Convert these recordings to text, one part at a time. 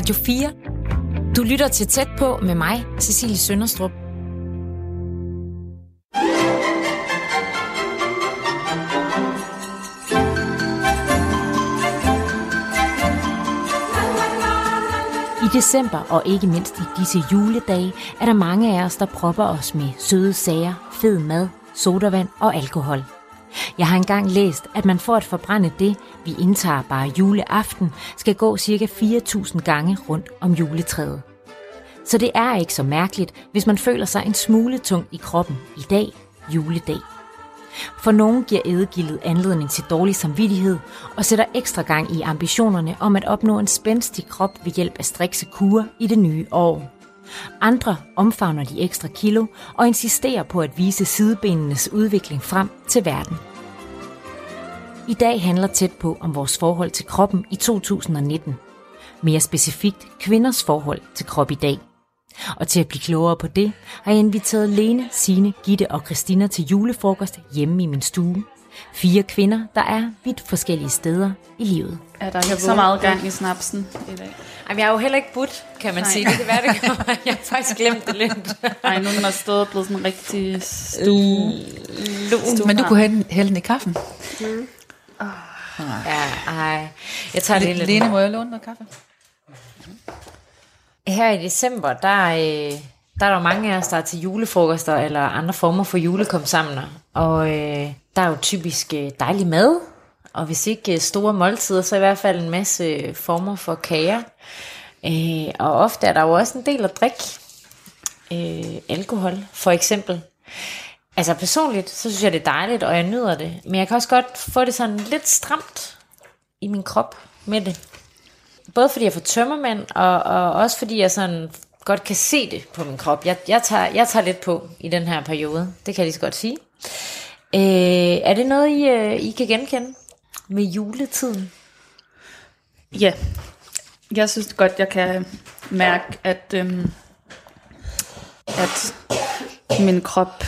Radio 4. Du lytter til Tæt på med mig, Cecilie Sønderstrup. I december og ikke mindst i disse juledage er der mange af os, der propper os med søde sager, fed mad, sodavand og alkohol. Jeg har engang læst, at man for at forbrænde det, vi indtager bare juleaften, skal gå ca. 4.000 gange rundt om juletræet. Så det er ikke så mærkeligt, hvis man føler sig en smule tung i kroppen i dag, juledag. For nogen giver eddegildet anledning til dårlig samvittighed og sætter ekstra gang i ambitionerne om at opnå en spændstig krop ved hjælp af strikse kurer i det nye år. Andre omfavner de ekstra kilo og insisterer på at vise sidebenenes udvikling frem til verden. I dag handler tæt på om vores forhold til kroppen i 2019. Mere specifikt kvinders forhold til krop i dag. Og til at blive klogere på det, har jeg inviteret Lene, Sine, Gitte og Christina til julefrokost hjemme i min stue. Fire kvinder, der er vidt forskellige steder i livet. Er der ikke så meget gang i snapsen i dag? Jamen, jeg er jo heller ikke budt, kan man Nej. sige. Det kan være, det kommer. Jeg har faktisk glemt det lidt. Nej, nu er der stået blevet sådan rigtig stue. stue Men du kunne hælde, hælde den i kaffen. Mm. Oh. Ja, ej. Jeg tager det lidt. Lene, må jeg låne noget kaffe? Her i december, der, øh, der er der mange af os, der er til julefrokoster eller andre former for julekomsamler. Og øh, der er jo typisk øh, dejlig mad, og hvis ikke store måltider, så i hvert fald en masse former for kager. Øh, og ofte er der jo også en del at drikke. Øh, alkohol, for eksempel. Altså personligt, så synes jeg, det er dejligt, og jeg nyder det. Men jeg kan også godt få det sådan lidt stramt i min krop med det. Både fordi jeg får tømmermænd, og, og også fordi jeg sådan godt kan se det på min krop. Jeg, jeg, tager, jeg tager lidt på i den her periode. Det kan jeg lige så godt sige. Øh, er det noget, I, øh, I kan genkende med juletiden? Ja, jeg synes godt, jeg kan mærke, at, øhm, at min krop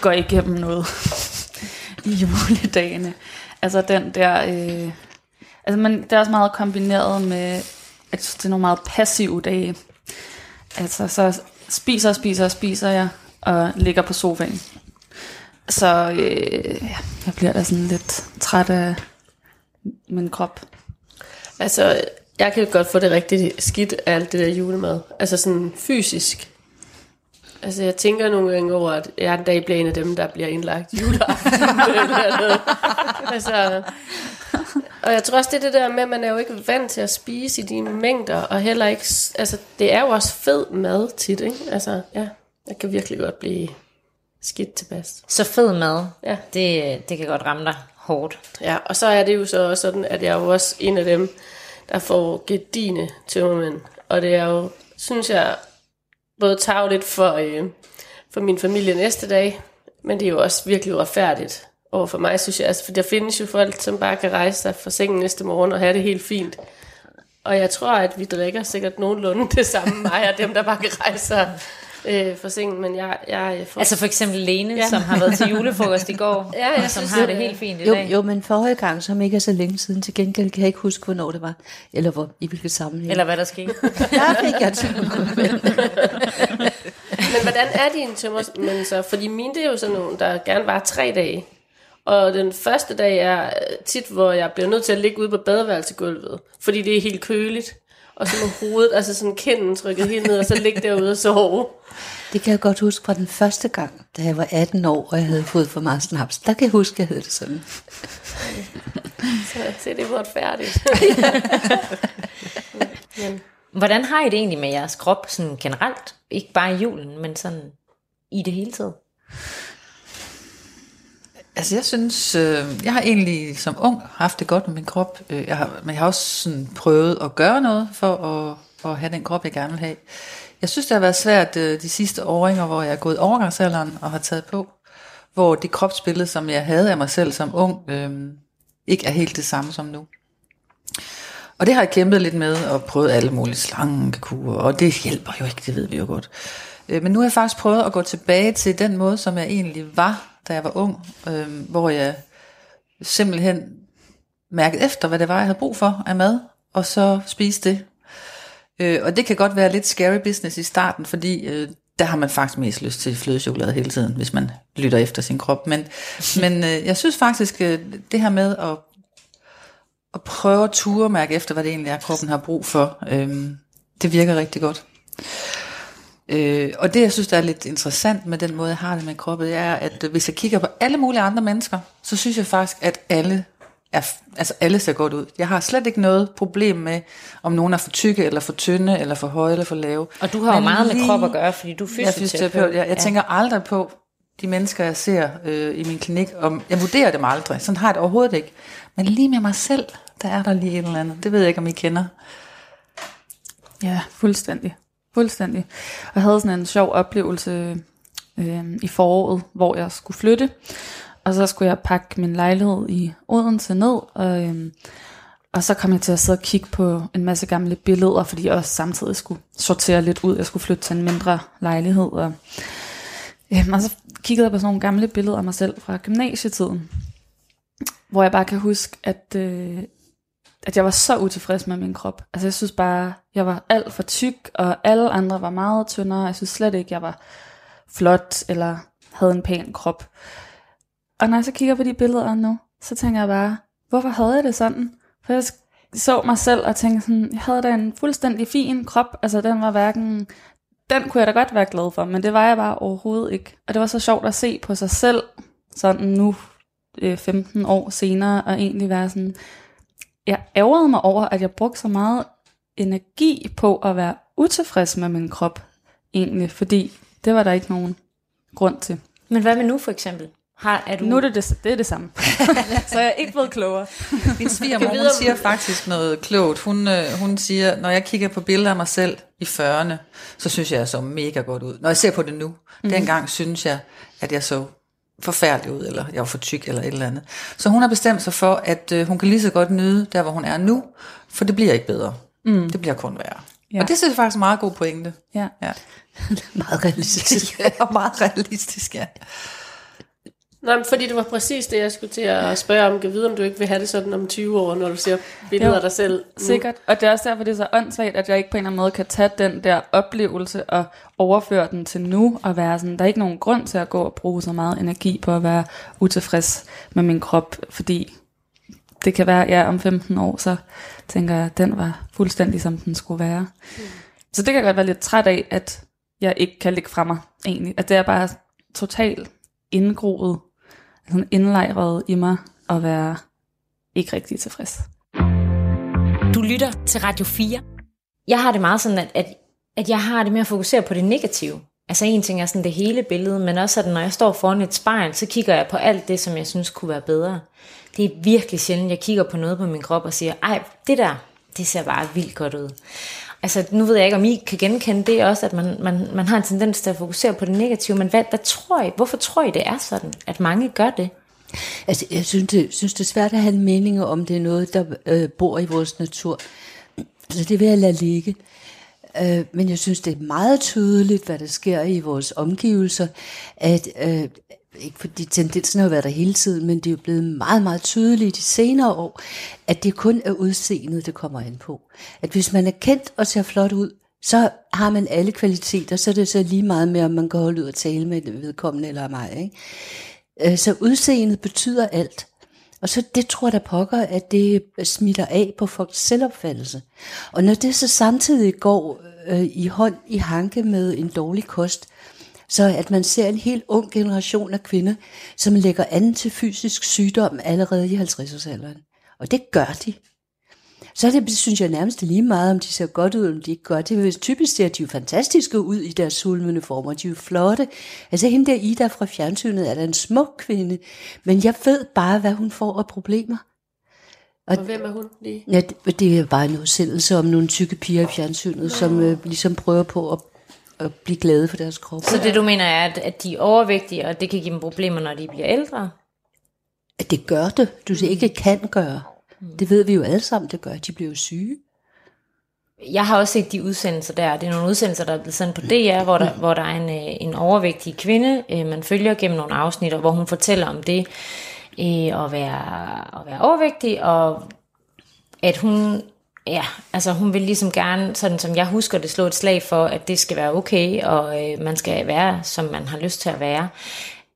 går igennem noget i juledagene. Altså den der... Øh, altså man, det er også meget kombineret med, at det er nogle meget passive dage. Altså så spiser og spiser og spiser jeg, og ligger på sofaen. Så øh, jeg bliver da sådan lidt træt af min krop. Altså, jeg kan godt få det rigtig skidt af alt det der julemad. Altså sådan fysisk. Altså, jeg tænker nogle gange over, at jeg en dag bliver en af dem, der bliver indlagt juleaften. altså, og jeg tror også, det er det der med, at man er jo ikke vant til at spise i de mængder, og heller ikke, altså, det er jo også fed mad tit, ikke? Altså, ja, jeg kan virkelig godt blive skidt tilpas. Så fed mad, ja. det, det kan godt ramme dig hårdt. Ja, og så er det jo så også sådan, at jeg er jo også en af dem, der får gedine tømmermænd. Og det er jo, synes jeg, både tageligt for, øh, for min familie næste dag, men det er jo også virkelig uretfærdigt over for mig, synes jeg. Altså, for der findes jo folk, som bare kan rejse sig fra sengen næste morgen og have det helt fint. Og jeg tror, at vi drikker sikkert nogenlunde det samme, mig og dem, der bare kan rejse sig øh, for sengen, men jeg... jeg får... Altså for eksempel Lene, ja. som har været til julefrokost i går, ja, og som har det helt fint i jo, dag. Jo, men forrige gang, som ikke er så længe siden, til gengæld kan jeg ikke huske, hvornår det var, eller hvor, i hvilket sammenhæng. Eller hvad der skete. der fik jeg til Men hvordan er dine tømmer, så? Fordi mine, det er jo sådan nogle, der gerne var tre dage. Og den første dag er tit, hvor jeg bliver nødt til at ligge ude på badeværelsegulvet, fordi det er helt køligt og så med hovedet, altså sådan kinden trykket helt ned, og så ligge derude og sove. Det kan jeg godt huske fra den første gang, da jeg var 18 år, og jeg havde fået for meget snaps. Der kan jeg huske, at jeg havde det sådan. så se, det var færdigt. Men. Hvordan har I det egentlig med jeres krop sådan generelt? Ikke bare i julen, men sådan i det hele taget? Altså jeg synes, øh, jeg har egentlig som ung haft det godt med min krop, øh, jeg har, men jeg har også sådan prøvet at gøre noget for at, at have den krop, jeg gerne vil have. Jeg synes, det har været svært øh, de sidste åringer, hvor jeg er gået overgangsalderen og har taget på, hvor det kropsbillede, som jeg havde af mig selv som ung, øh, ikke er helt det samme som nu. Og det har jeg kæmpet lidt med, og prøvet alle mulige slangekurer, og det hjælper jo ikke, det ved vi jo godt. Øh, men nu har jeg faktisk prøvet at gå tilbage til den måde, som jeg egentlig var da jeg var ung, øh, hvor jeg simpelthen mærkede efter, hvad det var, jeg havde brug for af mad, og så spiste det. Øh, og det kan godt være lidt scary business i starten, fordi øh, der har man faktisk mest lyst til flødechokolade hele tiden, hvis man lytter efter sin krop. Men, men øh, jeg synes faktisk, øh, det her med at, at prøve at ture mærke efter, hvad det egentlig er, kroppen har brug for, øh, det virker rigtig godt. Øh, og det, jeg synes, der er lidt interessant med den måde, jeg har det med kroppen, det er, at øh, hvis jeg kigger på alle mulige andre mennesker, så synes jeg faktisk, at alle er, altså alle ser godt ud. Jeg har slet ikke noget problem med, om nogen er for tykke, eller for tynde, eller for høje, eller for lave. Og du har jo meget med krop at gøre, fordi du er Jeg er fysioterapeut. fysioterapeut. Jeg, jeg ja. tænker aldrig på de mennesker, jeg ser øh, i min klinik. Om, jeg vurderer dem aldrig. Sådan har jeg det overhovedet ikke. Men lige med mig selv, der er der lige et eller andet. Det ved jeg ikke, om I kender. Ja, fuldstændig. Fuldstændig. Og jeg havde sådan en sjov oplevelse øh, i foråret, hvor jeg skulle flytte. Og så skulle jeg pakke min lejlighed i Odense ned. Og, øh, og så kom jeg til at sidde og kigge på en masse gamle billeder, fordi jeg også samtidig skulle sortere lidt ud. Jeg skulle flytte til en mindre lejlighed. Og, øh, og så kiggede jeg på sådan nogle gamle billeder af mig selv fra gymnasietiden. Hvor jeg bare kan huske, at, øh, at jeg var så utilfreds med min krop. Altså jeg synes bare, jeg var alt for tyk, og alle andre var meget tyndere. Jeg synes slet ikke, jeg var flot, eller havde en pæn krop. Og når jeg så kigger på de billeder nu, så tænker jeg bare, hvorfor havde jeg det sådan? For jeg så mig selv og tænkte sådan, jeg havde da en fuldstændig fin krop. Altså den var hverken, den kunne jeg da godt være glad for, men det var jeg bare overhovedet ikke. Og det var så sjovt at se på sig selv, sådan nu øh, 15 år senere, og egentlig være sådan, jeg ærgerede mig over, at jeg brugte så meget energi på at være utilfreds med min krop, egentlig, fordi det var der ikke nogen grund til. Men hvad med nu for eksempel? Har, er du... Nu er det det, det, er det samme. så jeg er ikke blevet klogere. Min svigermor, hun siger faktisk noget klogt. Hun, øh, hun siger, når jeg kigger på billeder af mig selv i 40'erne, så synes jeg, jeg så mega godt ud. Når jeg ser på det nu, mm. dengang synes jeg, at jeg så forfærdelig ud, eller jeg var for tyk, eller et eller andet. Så hun har bestemt sig for, at øh, hun kan lige så godt nyde der, hvor hun er nu, for det bliver ikke bedre. Mm. Det bliver kun værre. Ja. Og det synes jeg faktisk er meget god pointe. Ja. ja. Meget realistisk. ja, og meget realistisk, ja. Nej, men fordi det var præcis det, jeg skulle til at spørge om. Kan vide, om du ikke vil have det sådan om 20 år, når du ser billeder af dig selv. nu. Sikkert. Og det er også derfor, det er så åndssvagt, at jeg ikke på en eller anden måde kan tage den der oplevelse og overføre den til nu, og være sådan, der er ikke nogen grund til at gå og bruge så meget energi på at være utilfreds med min krop, fordi det kan være, ja, om 15 år, så tænker jeg, at den var fuldstændig, som den skulle være. Mm. Så det kan jeg godt være lidt træt af, at jeg ikke kan lægge fra mig, egentlig. At det er bare totalt indgroet, sådan indlejret i mig, at være ikke rigtig tilfreds. Du lytter til Radio 4. Jeg har det meget sådan, at, at, at jeg har det med at fokusere på det negative. Altså en ting er sådan det hele billede, men også at når jeg står foran et spejl, så kigger jeg på alt det, som jeg synes kunne være bedre. Det er virkelig sjældent, jeg kigger på noget på min krop og siger, ej, det der, det ser bare vildt godt ud. Altså, nu ved jeg ikke, om I kan genkende det også, at man, man, man har en tendens til at fokusere på det negative, men hvad, hvad tror I, hvorfor tror I, det er sådan, at mange gør det? Altså, jeg synes det, synes, det er svært at have en mening om, det er noget, der øh, bor i vores natur. Så det vil jeg lade ligge. Øh, men jeg synes, det er meget tydeligt, hvad der sker i vores omgivelser, at øh, ikke fordi tendensen har været der hele tiden, men det er jo blevet meget, meget tydeligt de senere år, at det kun er udseendet, det kommer an på. At hvis man er kendt og ser flot ud, så har man alle kvaliteter, så er det så lige meget med, om man kan holde ud og tale med det vedkommende eller mig. Ikke? Øh, så udseendet betyder alt. Og så det tror jeg pokker, at det smitter af på folks selvopfattelse. Og når det så samtidig går øh, i hånd i hanke med en dårlig kost, så at man ser en helt ung generation af kvinder, som lægger an til fysisk sygdom allerede i 50-årsalderen. Og det gør de. Så er det, synes jeg nærmest lige meget, om de ser godt ud, om de ikke gør det. Hvis typisk ser de jo fantastiske ud i deres sulmende former. De er jo flotte. Altså hende der Ida fra fjernsynet er da en smuk kvinde. Men jeg ved bare, hvad hun får af problemer. Og hvem er hun lige? Ja, det, det er bare en udsendelse om nogle tykke piger i fjernsynet, som øh, ligesom prøver på at, at blive glade for deres krop. Så det du mener er, at, at de er overvægtige, og det kan give dem problemer, når de bliver ældre? At det gør det. Du siger ikke kan gøre. Det ved vi jo alle sammen, det gør. De bliver jo syge. Jeg har også set de udsendelser der. Det er nogle udsendelser, der er blevet sendt på DR, hvor der, hvor der er en, øh, en overvægtig kvinde, øh, man følger gennem nogle afsnit, hvor hun fortæller om det øh, at, være, at være overvægtig, og at hun ja, altså hun vil ligesom gerne, sådan som jeg husker det, slå et slag for, at det skal være okay, og øh, man skal være, som man har lyst til at være.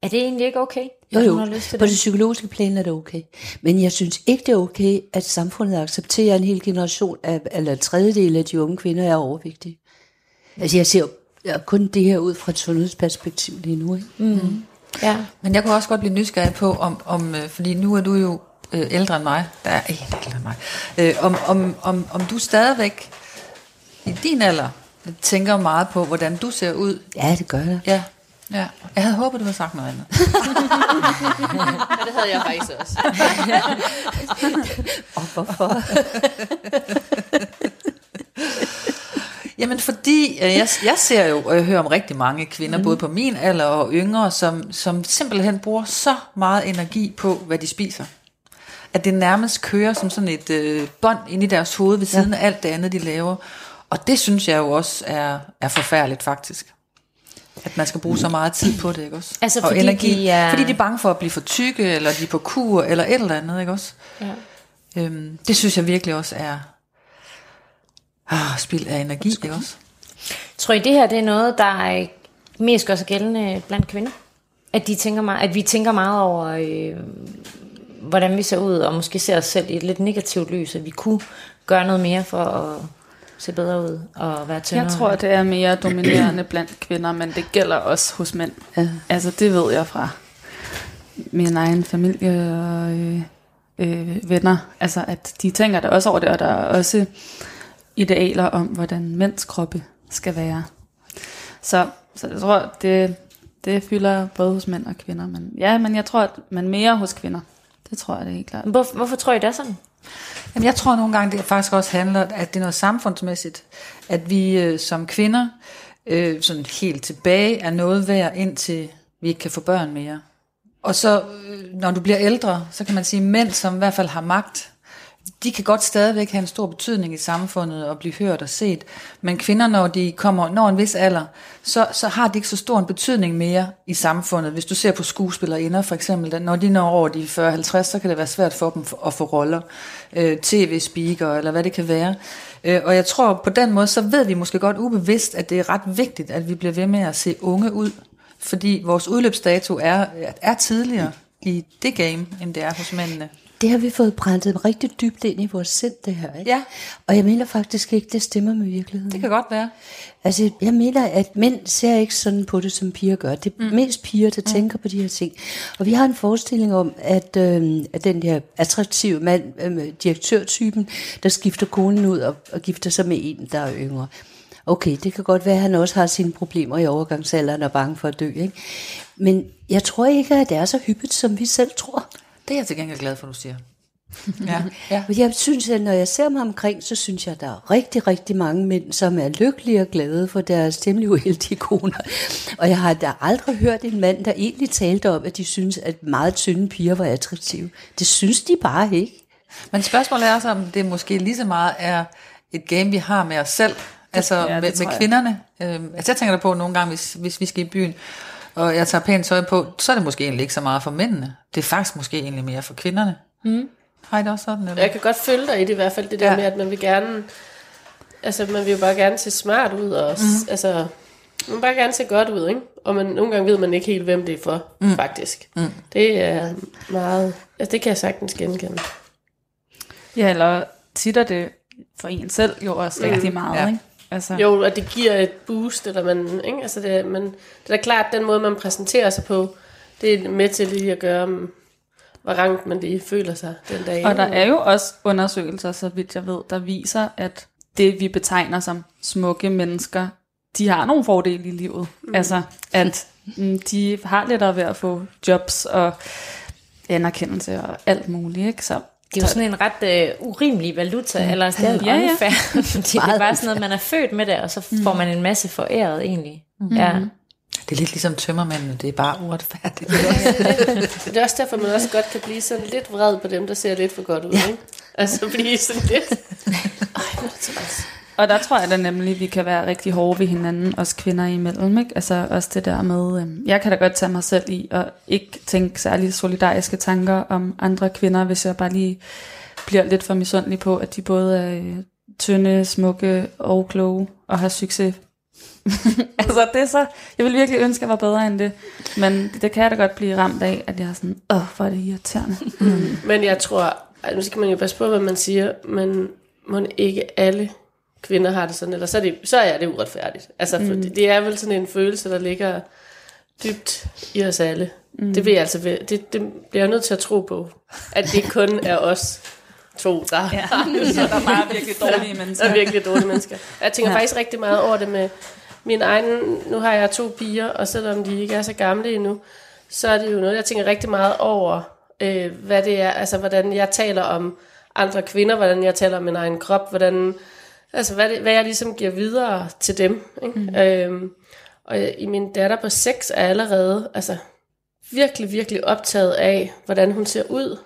Er det egentlig ikke okay? Jo, jo, hun har lyst til på det? det psykologiske plan er det okay. Men jeg synes ikke, det er okay, at samfundet accepterer en hel generation af, eller en tredjedel af de unge kvinder er overvægtige. Altså jeg ser kun det her ud fra et sundhedsperspektiv lige nu. Ikke? Mm. Ja. Men jeg kunne også godt blive nysgerrig på, om, om øh, fordi nu er du jo øh, ældre end mig, der er en ældre end mig, øh, om, om, om, om du stadigvæk i din alder tænker meget på, hvordan du ser ud. Ja, det gør jeg. Ja, ja. Jeg havde håbet, du havde sagt noget andet. Ja, det havde jeg faktisk også. Og hvorfor? Jamen fordi, øh, jeg, jeg ser jo og jeg hører om rigtig mange kvinder, mm. både på min alder og yngre, som, som simpelthen bruger så meget energi på, hvad de spiser. At det nærmest kører som sådan et øh, bånd ind i deres hoved ved siden ja. af alt det andet, de laver. Og det synes jeg jo også er, er forfærdeligt faktisk. At man skal bruge så meget tid på det, ikke også? Altså, og fordi energi. de er- Fordi de er bange for at blive for tykke, eller de er på kur, eller et eller andet, ikke også? Ja. Øhm, det synes jeg virkelig også er ah, spild af energi, ikke også? Tror I, det her det er noget, der er mest gør sig gældende blandt kvinder? At, de tænker meget, at vi tænker meget over, øh, hvordan vi ser ud, og måske ser os selv i et lidt negativt lys, at vi kunne gøre noget mere for at se bedre ud og være tyndere. Jeg tror, det er mere dominerende blandt kvinder, men det gælder også hos mænd. Ja. Altså, det ved jeg fra min egen familie og øh, øh, venner. Altså, at de tænker der også over det, og der er også idealer om, hvordan mænds kroppe skal være. Så, så jeg tror, det, det fylder både hos mænd og kvinder. Men, ja, men jeg tror, at man mere hos kvinder. Det tror jeg, det er helt klart. Hvor, hvorfor tror I, det er sådan? Jamen, jeg tror nogle gange, det faktisk også handler, at det er noget samfundsmæssigt, at vi øh, som kvinder øh, sådan helt tilbage er noget værd, indtil vi ikke kan få børn mere. Og så, øh, når du bliver ældre, så kan man sige, at mænd, som i hvert fald har magt, de kan godt stadigvæk have en stor betydning i samfundet og blive hørt og set. Men kvinder, når de kommer når en vis alder, så, så har de ikke så stor en betydning mere i samfundet. Hvis du ser på skuespillerinder for eksempel, når de når over de 40-50, så kan det være svært for dem at få roller. Øh, TV-speaker eller hvad det kan være. Øh, og jeg tror på den måde, så ved vi måske godt ubevidst, at det er ret vigtigt, at vi bliver ved med at se unge ud. Fordi vores udløbsdato er, er tidligere i det game, end det er hos mændene. Det har vi fået brændt rigtig dybt ind i vores sind, det her. Ikke? Ja. Og jeg mener faktisk ikke, det stemmer med virkeligheden. Det kan godt være. Altså, jeg mener, at mænd ser ikke sådan på det, som piger gør. Det er mm. mest piger, der mm. tænker på de her ting. Og vi har en forestilling om, at, øh, at den her attraktive mand, øh, direktørtypen, der skifter konen ud og, og gifter sig med en, der er yngre. Okay, det kan godt være, at han også har sine problemer i overgangsalderen og er bange for at dø. Ikke? Men jeg tror ikke, at det er så hyppigt, som vi selv tror. Det er jeg til gengæld glad for, du siger. ja, ja. Jeg synes, at når jeg ser mig omkring, så synes jeg, at der er rigtig, rigtig mange mænd, som er lykkelige og glade for deres temmelig uheldige koner. Og jeg har da aldrig hørt en mand, der egentlig talte om, at de synes, at meget tynde piger var attraktive. Det synes de bare ikke. Men spørgsmålet er så, om det måske lige så meget er et game, vi har med os selv. Altså Ja, med, med kvinderne. Øhm, altså jeg tænker da på nogle gange, hvis, hvis vi skal i byen, og jeg tager pænt tøj på, så er det måske egentlig ikke så meget for mændene. Det er faktisk måske egentlig mere for kvinderne. Mm. Har I det også sådan? Eller? Jeg kan godt følge dig i det i hvert fald, det der Ja. med, at man vil gerne, altså man vil jo bare gerne se smart ud, og mm. altså, man vil bare gerne se godt ud, ikke? Og man, nogle gange ved man ikke helt, hvem det er for, mm. faktisk. Mm. Det er meget, altså det kan jeg sagtens genkende. Ja, eller tit er det for en selv jo også rigtig meget, Ja. ikke? Altså, Jo, og det giver et boost, eller man, ikke? Altså det, man, det er da klart, den måde, man præsenterer sig på, det er med til lige at gøre, um, hvor rangt man lige føler sig den dag. Og der er jo også undersøgelser, så vidt jeg ved, der viser, at det vi betegner som smukke mennesker, de har nogle fordele i livet. Mm. Altså, at mm, de har lettere ved at få jobs og anerkendelse og alt muligt, ikke? Så Det er jo sådan en ret øh, urimelig valuta, eller sådan en Ja, ja. unfair, fordi det er bare sådan noget, man er født med det, og så får man en masse foræret egentlig. Mm. Ja. Det er lidt ligesom tømmermændene, det er bare uretfærdigt. Det er også derfor, man også godt kan blive sådan lidt vred på dem, der ser lidt for godt ud, ikke? Altså blive sådan lidt... Ej, hvor er det træls. Og der tror jeg da nemlig, at vi kan være rigtig hårde ved hinanden, os kvinder imellem. Ikke? Altså også det der med, øhm, jeg kan da godt tage mig selv i, og ikke tænke særlig solidariske tanker om andre kvinder, hvis jeg bare lige bliver lidt for misundelig på, at de både er øh, tynde, smukke og kloge og have succes. altså det er så, jeg vil virkelig ønske, at jeg var bedre end det, men det kan jeg da godt blive ramt af, at jeg er sådan, åh, hvor er det irriterende. Mm. Men jeg tror, nu skal man jo passe på, hvad man siger, men må ikke alle kvinder har det sådan, eller så er, det, så er det uretfærdigt. Altså, for mm. det, det er vel sådan en følelse, der ligger dybt i os alle. Mm. Det, vil jeg altså, det, det bliver jeg nødt til at tro på, at det kun er os to, der ja. så der er bare virkelig dårlige mennesker. Der er virkelig dårlige mennesker. Jeg tænker ja. faktisk rigtig meget over det med min egen, nu har jeg to piger, og selvom de ikke er så gamle endnu, så er det jo noget, jeg tænker rigtig meget over, øh, hvad det er, altså hvordan jeg taler om andre kvinder, hvordan jeg taler om min egen krop, hvordan, altså hvad, det, hvad jeg ligesom giver videre til dem. Ikke? Mm. Øhm, og i min datter på 6 er allerede altså, virkelig, virkelig optaget af, hvordan hun ser ud.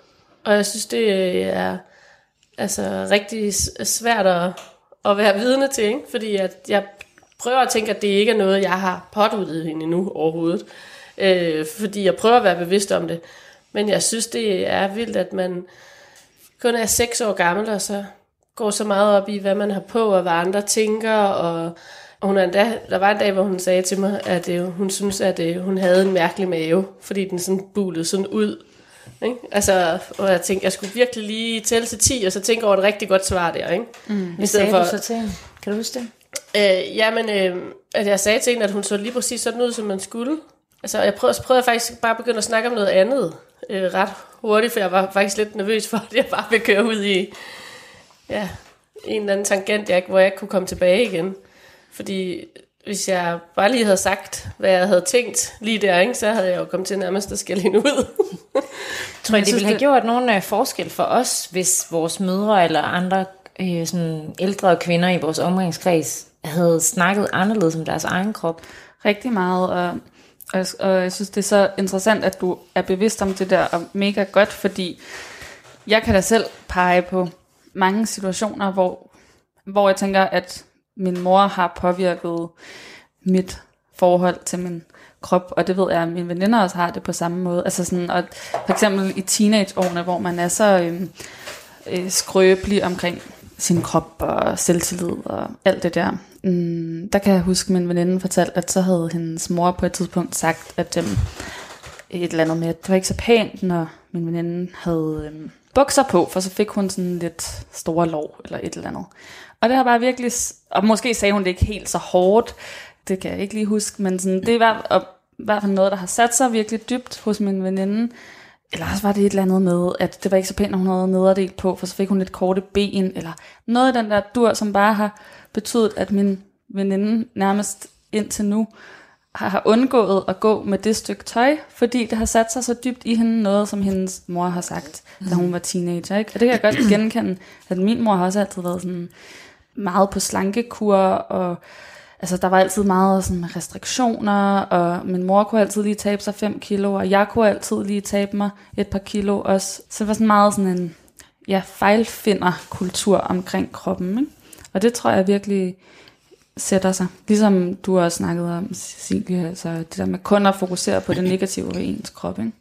Og jeg synes, det er altså, rigtig svært at, at være vidne til, ikke? fordi at jeg prøver at tænke, at det ikke er noget, jeg har påduttet hende endnu overhovedet. Øh, fordi jeg prøver at være bevidst om det. Men jeg synes, det er vildt, at man kun er 6 år gammel, og så går så meget op i, hvad man har på, og hvad andre tænker, og og hun endda, der var en dag, hvor hun sagde til mig, at øh, hun synes, at øh, hun havde en mærkelig mave, fordi den sådan bulede sådan ud. Ikke? Altså, og jeg tænkte, jeg skulle virkelig lige tælle til 10, og så tænke over et rigtig godt svar der. Ikke? Mm. Hvad sagde for, du så til Kan du huske det? Øh, jamen, øh, at jeg sagde til hende, at hun så lige præcis sådan ud, som man skulle. Altså, jeg prøvede, prøvede faktisk bare at begynde at snakke om noget andet øh, ret hurtigt, for jeg var faktisk lidt nervøs for, at jeg bare ville køre ud i ja, en eller anden tangent, jeg, hvor jeg ikke kunne komme tilbage igen. Fordi hvis jeg bare lige havde sagt, hvad jeg havde tænkt lige der, ikke, så havde jeg jo kommet til nærmest at skælde hende ud. Tror jeg, det ville have gjort nogen øh, forskel for os, hvis vores mødre eller andre øh, sådan ældre kvinder i vores omgangskreds havde snakket anderledes om deres egen krop? Rigtig meget, og, og, og jeg synes, det er så interessant, at du er bevidst om det der, og mega godt, fordi jeg kan da selv pege på mange situationer, hvor, hvor jeg tænker, at min mor har påvirket mit forhold til min krop, og det ved jeg, at mine veninder også har det på samme måde. Altså sådan, og for eksempel i teenageårene, hvor man er så øh, øh, skrøbelig omkring sin krop og selvtillid og alt det der. Mm, der kan jeg huske, at min veninde fortalte, at så havde hendes mor på et tidspunkt sagt, at øh, et eller andet med, at det var ikke så pænt, når min veninde havde øh, bukser på, for så fik hun sådan lidt store lov eller et eller andet. Og det har bare virkelig, og måske sagde hun det ikke helt så hårdt, det kan jeg ikke lige huske, men sådan, det er i hvert, i hvert fald noget, der har sat sig virkelig dybt hos min veninde. Eller også var det et eller andet med, at det var ikke så pænt, at hun havde nederdel på, for så fik hun lidt korte ben, eller noget af den der dur, som bare har betydet, at min veninde nærmest indtil nu har undgået at gå med det stykke tøj, fordi det har sat sig så dybt i hende noget, som hendes mor har sagt, da hun var teenager. Ikke? Og det kan jeg godt genkende, at min mor har også altid været sådan meget på slankekur, og altså, der var altid meget sådan, restriktioner, og min mor kunne altid lige tabe sig 5 kilo, og jeg kunne altid lige tabe mig et par kilo også. Så det var sådan meget sådan en ja, fejlfinder kultur omkring kroppen. Ikke? Og det tror jeg virkelig sætter sig. Ligesom du også snakket om, Cecilie, altså det der med kun at fokusere på det negative ved ens krop. Ikke?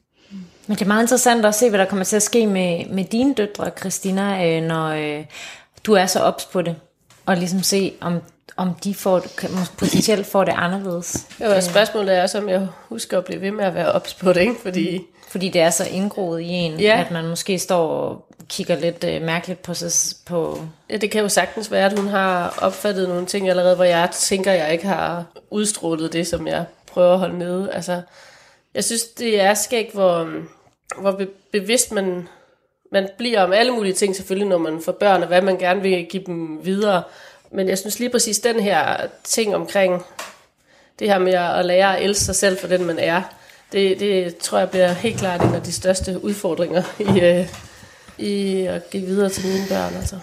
Men det er meget interessant at se, hvad der kommer til at ske med, med dine døtre, Christina, øh, når øh, du er så ops på det. Og ligesom se, om, om de får, potentielt får det anderledes. Ja, og spørgsmålet er også, om jeg husker at blive ved med at være ops på det, ikke? Fordi, fordi det er så indgroet i en, ja. at man måske står og kigger lidt øh, mærkeligt på sig. På ja, det kan jo sagtens være, at hun har opfattet nogle ting allerede, hvor jeg tænker, at jeg ikke har udstrålet det, som jeg prøver at holde nede. Altså, jeg synes, det er skægt, hvor, hvor bevidst man, man bliver om alle mulige ting, selvfølgelig, når man får børn, og hvad man gerne vil give dem videre. Men jeg synes lige præcis den her ting omkring det her med at lære at elske sig selv for den, man er, det, det tror jeg bliver helt klart en af de største udfordringer i, øh, i at give videre til mine børn. Altså.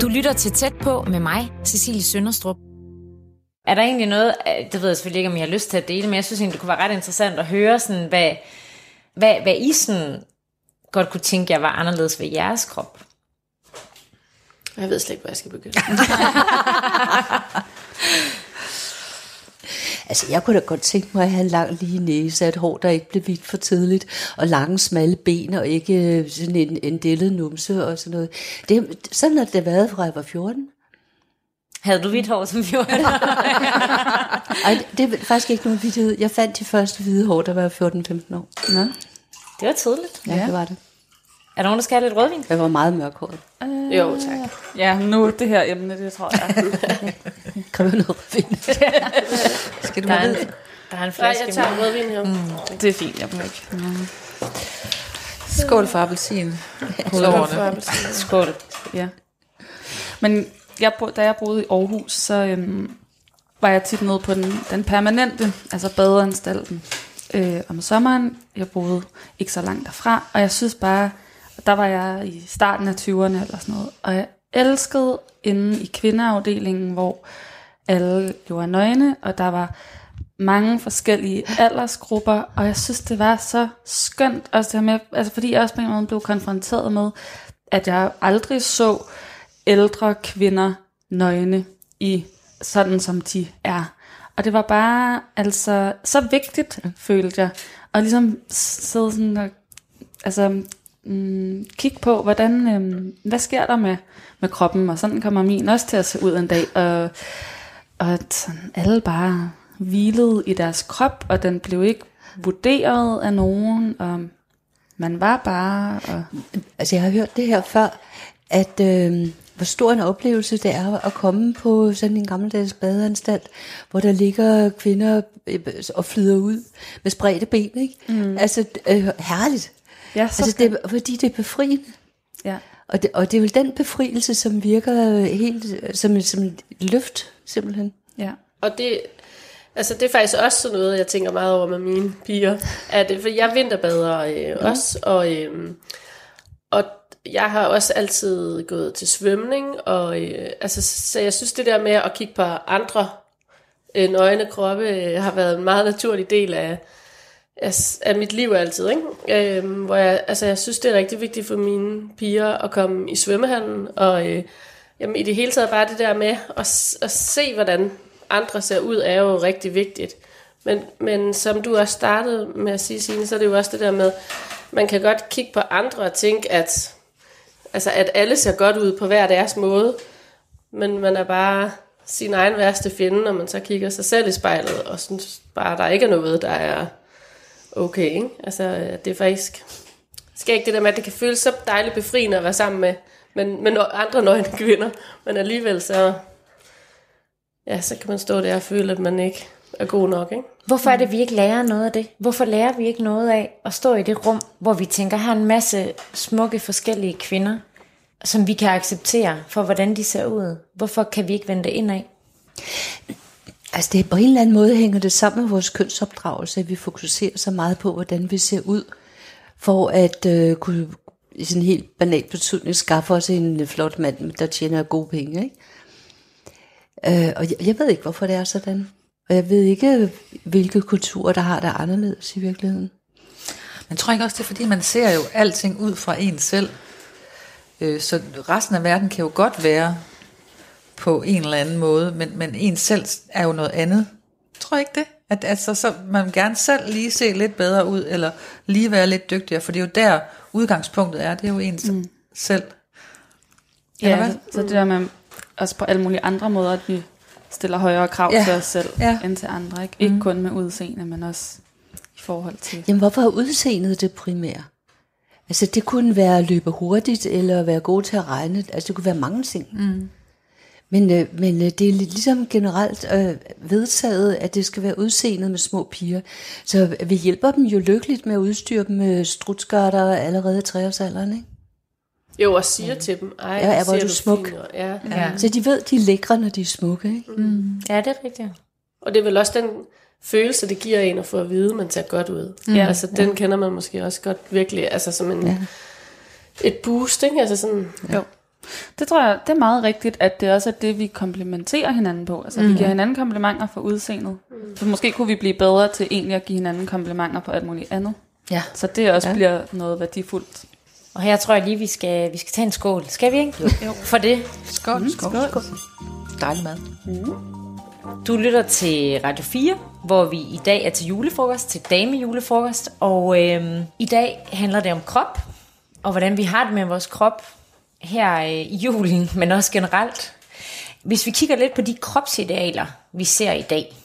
Du lytter til Tæt på med mig, Cecilie Sønderstrup. Er der egentlig noget, det ved jeg selvfølgelig ikke, om jeg har lyst til at dele, men jeg synes egentlig, det kunne være ret interessant at høre, sådan, hvad, hvad, hvad I sådan godt kunne tænke, jeg var anderledes ved jeres krop. Jeg ved slet ikke, hvor jeg skal begynde. Altså, jeg kunne da godt tænke mig at have en lang lige næse, et hår, der ikke blev hvidt for tidligt, og lange, smalle ben, og ikke øh, sådan en, en dellet numse og sådan noget. Det, sådan har det været, fra jeg var 14. Havde du hvidt hår som 14? Ej, det er faktisk ikke nogen vidighed. Jeg fandt de første hvide hår, der var 14-15 år. Nå. det var tidligt. Ja, ja, det var det. Er der nogen, der skal have lidt rødvin? Jeg var meget mørkhåret. Jo, tak. Ja, nu det her emne, det tror jeg. Kan du noget vin? Skal du Der er have en, ved? der er en Nej, flaske jeg tager med. rødvin her. Mm. det er fint, jeg må ikke. Skål for appelsin. Hovedårene. Skål. Ja. Men jeg, da jeg boede i Aarhus, så øhm, var jeg tit nede på den, den permanente, altså badeanstalten, øh, om sommeren. Jeg boede ikke så langt derfra, og jeg synes bare, der var jeg i starten af 20'erne eller sådan noget, og jeg elskede inde i kvindeafdelingen, hvor alle jo er nøgne, og der var mange forskellige aldersgrupper, og jeg synes, det var så skønt, også det her med, altså fordi jeg også på en måde blev konfronteret med, at jeg aldrig så ældre kvinder nøgne i sådan som de er. Og det var bare altså så vigtigt, følte jeg, at ligesom sidde sådan og altså, mm, kigge på, hvordan, øhm, hvad sker der med, med kroppen, og sådan kommer min også til at se ud en dag, og, og at sådan alle bare hvilede i deres krop, og den blev ikke vurderet af nogen, og man var bare, og Altså, jeg har hørt det her før, at øh, hvor stor en oplevelse det er at komme på sådan en gammeldags badeanstalt, hvor der ligger kvinder øh, og flyder ud med spredte ben, ikke? Mm. Altså, øh, herligt. Ja, så Altså, det er, fordi det er befriende. ja. Og det, og det er vel den befrielse, som virker helt som, som et løft, simpelthen. ja. Og det, altså det er faktisk også sådan noget, jeg tænker meget over med mine piger. At, øh, for jeg vinterbader øh, også, og, øh, og jeg har også altid gået til svømning, og øh, altså, så jeg synes det der med at kigge på andre øh, nøgne kroppe, øh, har været en meget naturlig del af, af, af mit liv altid. Ikke? Øhm, hvor jeg, altså, jeg synes, det er rigtig vigtigt for mine piger at komme i svømmehallen, og øh, jamen, i det hele taget bare det der med at, at se, hvordan andre ser ud, er jo rigtig vigtigt. Men, men som du også startede med at sige, Signe, så er det jo også det der med, man kan godt kigge på andre og tænke, at, altså, at alle ser godt ud på hver deres måde, men man er bare sin egen værste fjende, når man så kigger sig selv i spejlet, og synes bare, der ikke er noget, der er okay. Ikke? Altså, det er faktisk skal ikke det der med, at det kan føles så dejligt befriende at være sammen med, men, men andre nøgne kvinder, men alligevel så, ja, så kan man stå der og føle, at man ikke er god nok, ikke? Hvorfor er det, vi ikke lærer noget af det? Hvorfor lærer vi ikke noget af at stå i det rum, hvor vi tænker, her en masse smukke forskellige kvinder, som vi kan acceptere for, hvordan de ser ud? Hvorfor kan vi ikke vende det indad? Altså det, på en eller anden måde hænger det sammen med vores kønsopdragelse, at vi fokuserer så meget på, hvordan vi ser ud, for at øh, kunne i sådan en helt banal betydning skaffe os en flot mand, der tjener gode penge. Ikke? Øh, og jeg, jeg ved ikke, hvorfor det er sådan. Og jeg ved ikke, hvilke kulturer, der har det anderledes i virkeligheden. Men tror ikke også, det er fordi, man ser jo alting ud fra en selv. Øh, Så resten af verden kan jo godt være på en eller anden måde, men, men en selv er jo noget andet. Tror ikke det? At altså, så man vil gerne selv lige se lidt bedre ud, eller lige være lidt dygtigere, for det er jo der udgangspunktet er, det er jo ens mm. selv. Eller Ja, hvad? så, så det der med også på alle mulige andre måder, at vi stiller højere krav Ja, til os selv ja. end til andre. Ikke, ikke kun med udseende, men også i forhold til... Jamen, hvorfor er udseendet det primære? Altså, det kunne være at løbe hurtigt, eller være god til at regne. Altså, det kunne være mange ting. Mm. Men, øh, men øh, det er lidt ligesom generelt øh, vedtaget, at det skal være udseendet med små piger. Så vi hjælper dem jo lykkeligt med at udstyre dem med strutskørter allerede i treårsalderen, ikke? Jo, og siger til dem, ej, Ja, ja, hvor ser er du smuk. fin ud." Ja. Ja. Så de ved, de er lækre, når de er smukke, ikke? ja, det er rigtigt. Og det er vel også den følelse, det giver en at få at vide, at man ser godt ud. Ja. Ja. Altså, den kender man måske også godt virkelig, altså som en, Ja. ja. et boost, ikke? Altså sådan, Jo. Det tror jeg, det er meget rigtigt, at det også er det, vi komplementerer hinanden på. Altså, mm. vi giver hinanden komplimenter for udseendet. Mm. Så måske kunne vi blive bedre til egentlig at give hinanden komplimenter på alt muligt andet. Ja. Så det også Ja. bliver noget værdifuldt. Og her tror jeg lige, vi skal, vi skal tage en skål. Skal vi ikke? Jo. For det. Skål, skål, skål. Dejlig mad. Du lytter til Radio 4 hvor vi i dag er til julefrokost, til damejulefrokost. Og øh, i dag handler det om krop, og hvordan vi har det med vores krop her i julen, men også generelt. Hvis vi kigger lidt på de kropsidealer, vi ser i dag,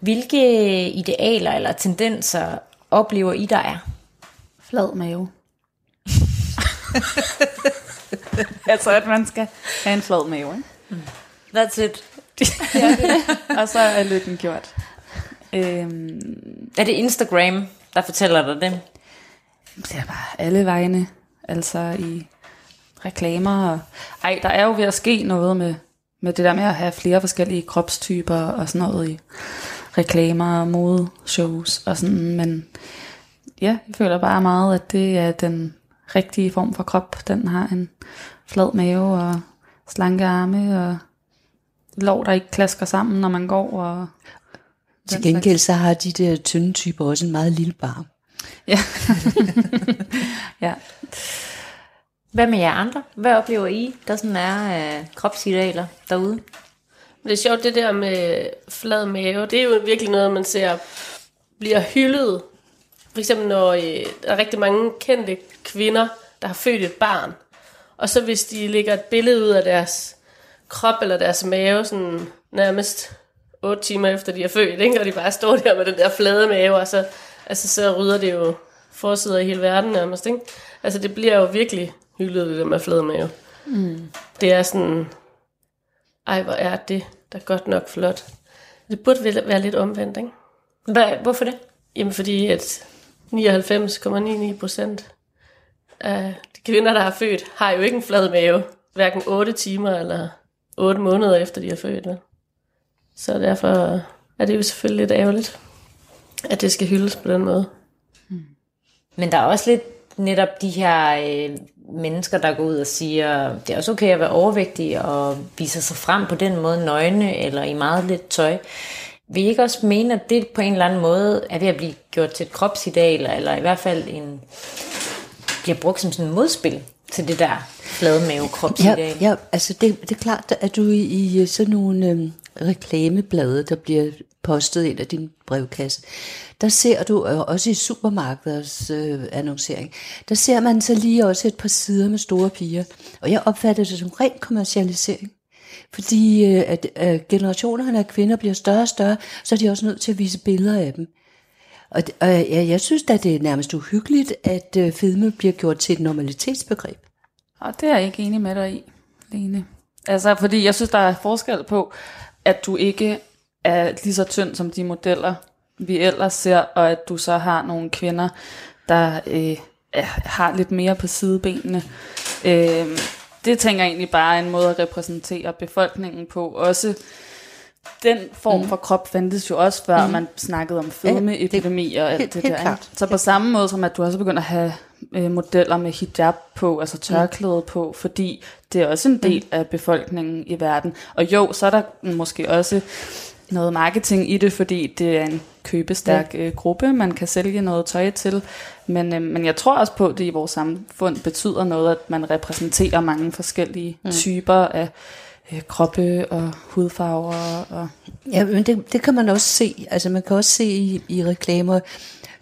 hvilke idealer eller tendenser oplever I, der er? Flad mave. altså, at man skal have en flad mave, ikke? That's it. Og så er lykken gjort. Øhm, Er det Instagram, der fortæller dig det? det er bare alle vegne. Altså i reklamer. Og, ej, der er jo ved at ske noget med, med det der med at have flere forskellige kropstyper og sådan noget i reklamer og modeshows og sådan. Men ja, jeg føler bare meget, at det er den rigtige form for krop. Den har en flad mave og slanke arme og lov, der ikke klasker sammen, når man går. Og Til gengæld så har de der tynde typer også en meget lille barm. Ja. ja. Hvad med jer andre? Hvad oplever I, der sådan er øh, kropsidealer derude? Men det er sjovt, det der med flad mave, det er jo virkelig noget, man ser bliver hyldet. For eksempel når øh, der er rigtig mange kendte kvinder, der har født et barn. Og så hvis de lægger et billede ud af deres krop eller deres mave, sådan nærmest 8 timer efter de er født, ikke? og de bare står der med den der flade mave, og så, altså, så rydder det jo forsider i hele verden nærmest. Ikke? Altså det bliver jo virkelig hyldet, det der med flade mave. Mm. Det er sådan, ej hvor er det da godt nok flot. Det burde være lidt omvendt, ikke? Hvad, hvorfor det? Jamen fordi at 99,99 procent af de kvinder, der har født, har jo ikke en flad mave. Hverken 8 timer eller 8 måneder efter de har født. Vel? Så derfor er det jo selvfølgelig lidt ærgerligt, at det skal hyldes på den måde. Men der er også lidt netop de her øh, mennesker, der går ud og siger, det er også okay at være overvægtig og viser sig frem på den måde nøgne eller i meget lidt tøj. Vil I ikke også mene, at det på en eller anden måde er ved at blive gjort til et kropsideal, eller i hvert fald en, bliver brugt som sådan en modspil til det der flade mave kropsideal? Ja, ja altså det, det er klart, at du i, i sådan nogle øhm, reklameblade, der bliver postet ind af din brevkasse, der ser du også i supermarkeders øh, annoncering, der ser man så lige også et par sider med store piger. Og jeg opfatter det som ren kommercialisering. Fordi øh, at øh, generationerne af kvinder bliver større og større, så er de også nødt til at vise billeder af dem. Og, og jeg, jeg synes at det er nærmest uhyggeligt, at øh, fedme bliver gjort til et normalitetsbegreb. Og det er jeg ikke enig med dig i, Lene. Altså, fordi jeg synes, der er forskel på, at du ikke er lige så tynd som de modeller, vi ellers ser, og at du så har nogle kvinder, der øh, har lidt mere på sidebenene. Øh, det tænker jeg egentlig bare er en måde at repræsentere befolkningen på. Også den form Mm. for krop fandtes jo også før, man snakkede om fedmeepidemi og alt det helt der. klart. Så på samme måde som at du også begynder at have øh, modeller med hijab på, altså tørklæde på, fordi det er også en del af befolkningen i verden. Og jo, så er der måske også noget marketing i det, fordi det er en købestærk øh, gruppe, man kan sælge noget tøj til. Men, øh, men jeg tror også på, at det i vores samfund betyder noget, at man repræsenterer mange forskellige mm. typer af øh, kroppe og hudfarver. Og, Ja, men det, det kan man også se. Altså man kan også se i, i reklamer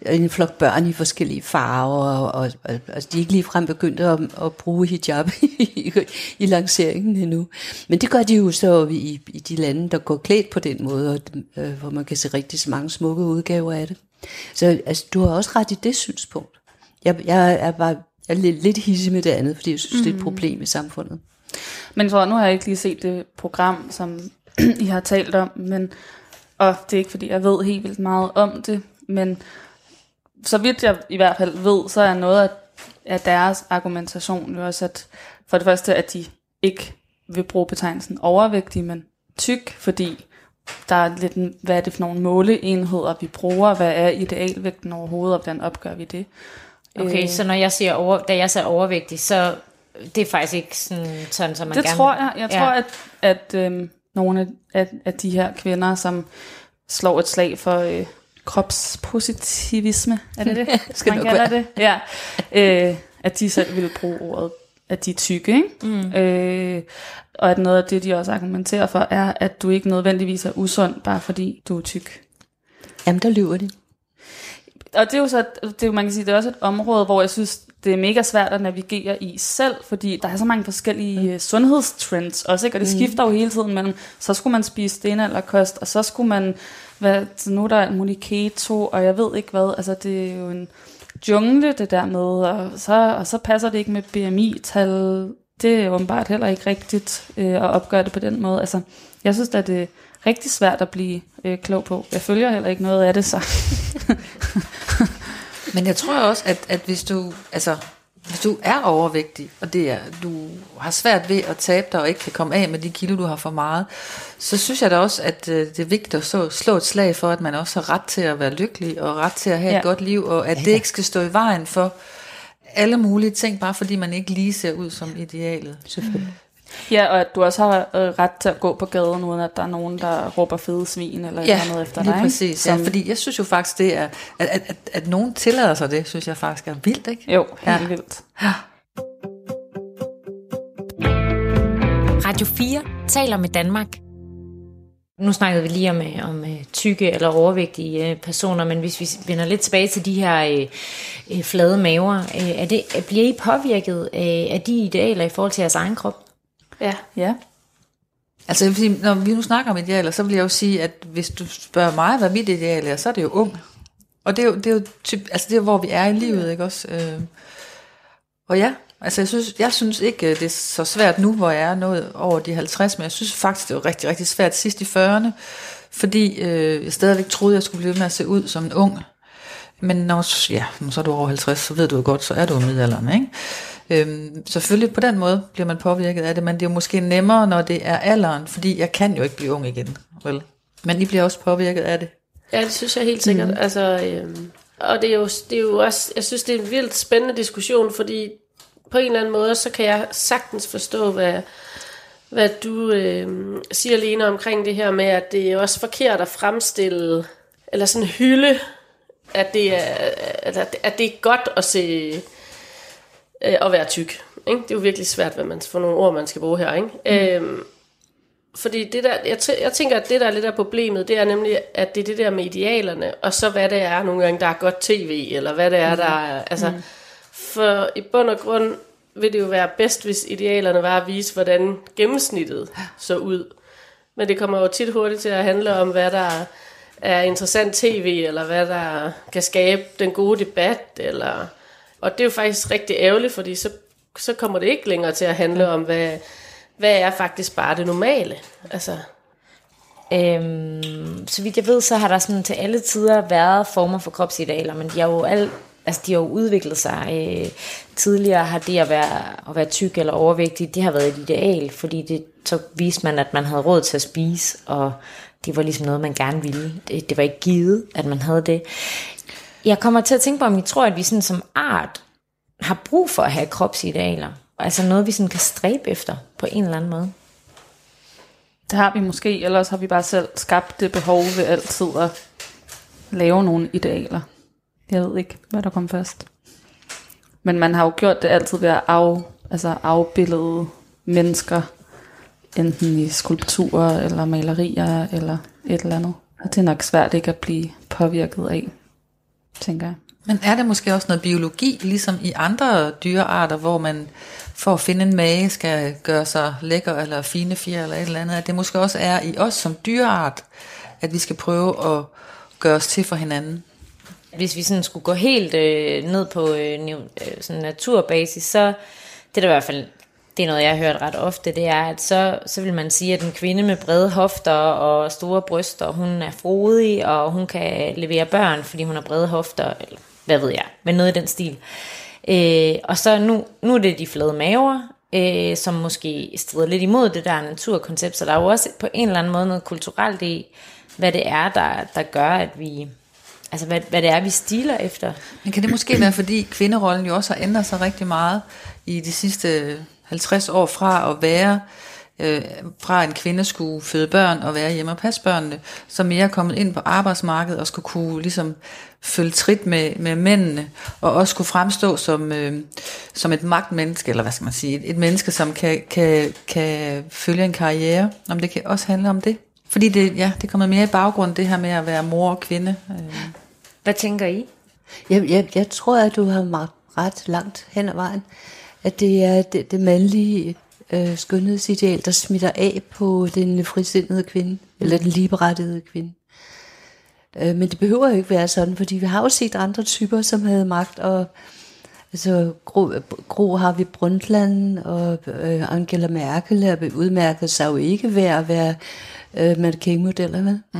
en flok børn i forskellige farver, og, og, og altså, de er ikke ligefrem begyndt at, at bruge hijab i, i lanceringen endnu. Men det gør de jo så i, i de lande, der går klædt på den måde, og, øh, hvor man kan se rigtig så mange smukke udgaver af det. Så altså, du har også ret i det synspunkt. Jeg, jeg er bare jeg er lidt, lidt hissig med det andet, fordi jeg synes, mm. det er et problem i samfundet. Men tror, nu har jeg ikke lige set det program, som I har talt om, men, og det er ikke, fordi jeg ved helt vildt meget om det, men så vidt jeg i hvert fald ved, så er noget af, deres argumentation jo også, at for det første, at de ikke vil bruge betegnelsen overvægtig, men tyk, fordi der er lidt, hvad er det for nogle måleenheder, vi bruger, hvad er idealvægten overhovedet, og hvordan opgør vi det? Okay, Øh, så når jeg siger over, da jeg siger overvægtig, så det er faktisk ikke sådan, sådan som man det gerne tror jeg. Jeg Ja. tror, at, at øhm, nogle af, af, af de her kvinder, som slår et slag for øh, kropspositivisme, er det det, Skal man kalder det? Ja. Øh, at de selv vil bruge ordet, at de er tykke. Ikke? Mm. Øh, og at noget af det, de også argumenterer for, er, at du ikke nødvendigvis er usund, bare fordi du er tyk. Jamen, der lyver de. og det er jo så, det er jo, man kan sige, det er også et område, hvor jeg synes, det er mega svært at navigere i selv, fordi der er så mange forskellige mm. sundhedstrends også, ikke? og det skifter jo hele tiden mellem, så skulle man spise stenalderkost, og så skulle man, hvad, nu er der alt muligt keto, og jeg ved ikke hvad, altså det er jo en jungle det der med, og så, og så passer det ikke med BMI-tal, det er åbenbart heller ikke rigtigt øh, at opgøre det på den måde. Altså, jeg synes at det er rigtig svært at blive øh, klog på. Jeg følger heller ikke noget af det, så Men jeg tror også, at, at hvis du, altså, hvis du er overvægtig, og det er, du har svært ved at tabe dig og ikke kan komme af med de kilo, du har for meget, så synes jeg da også, at øh, det er vigtigt at så, slå et slag for, at man også har ret til at være lykkelig og ret til at have ja. Ja. et godt liv, og at det ikke skal stå i vejen for alle mulige ting, bare fordi man ikke lige ser ud som idealet. Selvfølgelig. Ja, og at du også har øh, ret til at gå på gaden, uden at der er nogen, der råber fede svin eller ja, noget efter dig. ikke? præcis. Som, Ja, fordi jeg synes jo faktisk, det er, at, at, at, at nogen tillader sig det, synes jeg faktisk er vildt, ikke? Jo, helt Ja. ja. vildt. Radio 4 taler med Danmark. Nu snakkede vi lige om, øh, om øh, tykke eller overvægtige personer, men hvis vi vender lidt tilbage til de her øh, flade maver, øh, er det, bliver I påvirket af, af de idealer i forhold til jeres egen krop? Ja. Ja. Altså, jeg vil sige, når vi nu snakker om idealer, så vil jeg jo sige, at hvis du spørger mig, hvad mit ideal er, så er det jo ung. Og det er jo, det er jo typ, altså det er hvor vi er i livet, ikke også? Øh, og ja, altså jeg synes, jeg synes ikke, øh, det er så svært nu, hvor jeg er nået over de 50, men jeg synes faktisk, det var rigtig, rigtig svært sidst i 40'erne, fordi øh, jeg stadigvæk troede, jeg skulle blive ved med at se ud som en ung. Men når, ja, når så er du over 50, så ved du jo godt, så er du i middelalderen, ikke? Øhm, selvfølgelig på den måde bliver man påvirket af det, men det er måske nemmere, når det er alderen, fordi jeg kan jo ikke blive ung igen, vel? Men I bliver også påvirket af det. Ja, det synes jeg helt sikkert. Mm. Altså, øhm, og det er, jo, det er jo også, jeg synes, det er en vildt spændende diskussion, fordi på en eller anden måde, så kan jeg sagtens forstå, hvad, hvad du øhm, siger, Lena, omkring det her med, at det er også forkert at fremstille, eller sådan hylde, at det er, at, at det er godt at se, øh, at være tyk. Ikke? Det er jo virkelig svært, hvad man, for nogle ord, man skal bruge her. Ikke? Mm. Øhm, fordi det der, jeg, t- jeg tænker, at det der er lidt af problemet, det er nemlig, at det er det der med idealerne, og så hvad det er nogle gange, der er godt tv, eller hvad det er, der er, altså, mm. for i bund og grund vil det jo være bedst, hvis idealerne var at vise, hvordan gennemsnittet så ud. Men det kommer jo tit hurtigt til at handle om, hvad der er interessant tv, eller hvad der kan skabe den gode debat, eller... Og det er jo faktisk rigtig ærgerligt, fordi så, så kommer det ikke længere til at handle om, hvad, hvad er faktisk bare det normale. Altså, Øhm, så vidt jeg ved, så har der sådan til alle tider været former for kropsidealer, men de har jo, alt altså de har jo udviklet sig. Øh, tidligere har det at være, at være tyk eller overvægtig, det har været et ideal, fordi det, så viste man, at man havde råd til at spise, og det var ligesom noget, man gerne ville. Det, det var ikke givet, at man havde det. Jeg kommer til at tænke på, om I tror, at vi sådan som art har brug for at have kropsidealer. Altså noget, vi sådan kan stræbe efter på en eller anden måde. Det har vi måske, eller også har vi bare selv skabt det behov ved altid at lave nogle idealer. Jeg ved ikke, hvad der kom først. Men man har jo gjort det altid ved at af, altså afbillede mennesker, enten i skulpturer eller malerier eller et eller andet. Og det er nok svært ikke at blive påvirket af, tænker jeg. Men er det måske også noget biologi, ligesom i andre dyrearter, hvor man for at finde en mage skal gøre sig lækker eller fine fjer eller et eller andet, at det måske også er i os som dyreart, at vi skal prøve at gøre os til for hinanden? hvis vi sådan skulle gå helt øh, ned på øh, øh, sådan naturbasis, så det er der i hvert fald, det er noget, jeg har hørt ret ofte, det er, at så, så vil man sige, at en kvinde med brede hofter og store bryster, hun er frodig, og hun kan levere børn, fordi hun har brede hofter, eller hvad ved jeg, men noget i den stil. Øh, og så nu, nu er det de flade maver, øh, som måske strider lidt imod det der naturkoncept, så der er jo også på en eller anden måde noget kulturelt i, hvad det er, der, der gør, at vi, altså hvad, hvad det er, vi stiler efter. Men kan det måske være, fordi kvinderollen jo også har ændret sig rigtig meget i de sidste 50 år fra at være, øh, fra en kvinde skulle føde børn og være hjemme og passe børnene, så mere kommet ind på arbejdsmarkedet og skulle kunne ligesom følge trit med, med mændene, og også kunne fremstå som, øh, som et magtmenneske, eller hvad skal man sige, et, et menneske, som kan, kan, kan følge en karriere, om det kan også handle om det. Fordi det, ja, det kommer mere i baggrund, det her med at være mor og kvinde. Øh. Hvad tænker I? Jeg, jeg, jeg tror, at du har meget ret langt hen ad vejen. At det er det, det mandlige øh, skønhedsideal, der smitter af på den frisindede kvinde, eller den ligeberettigede kvinde. Øh, men det behøver jo ikke være sådan, fordi vi har jo set andre typer, som havde magt, og altså Gro, Gro har vi Brundtland, og øh, Angela Merkel er udmærket sig jo ikke ved at være øh, mannequin-modeller, vel? Mm.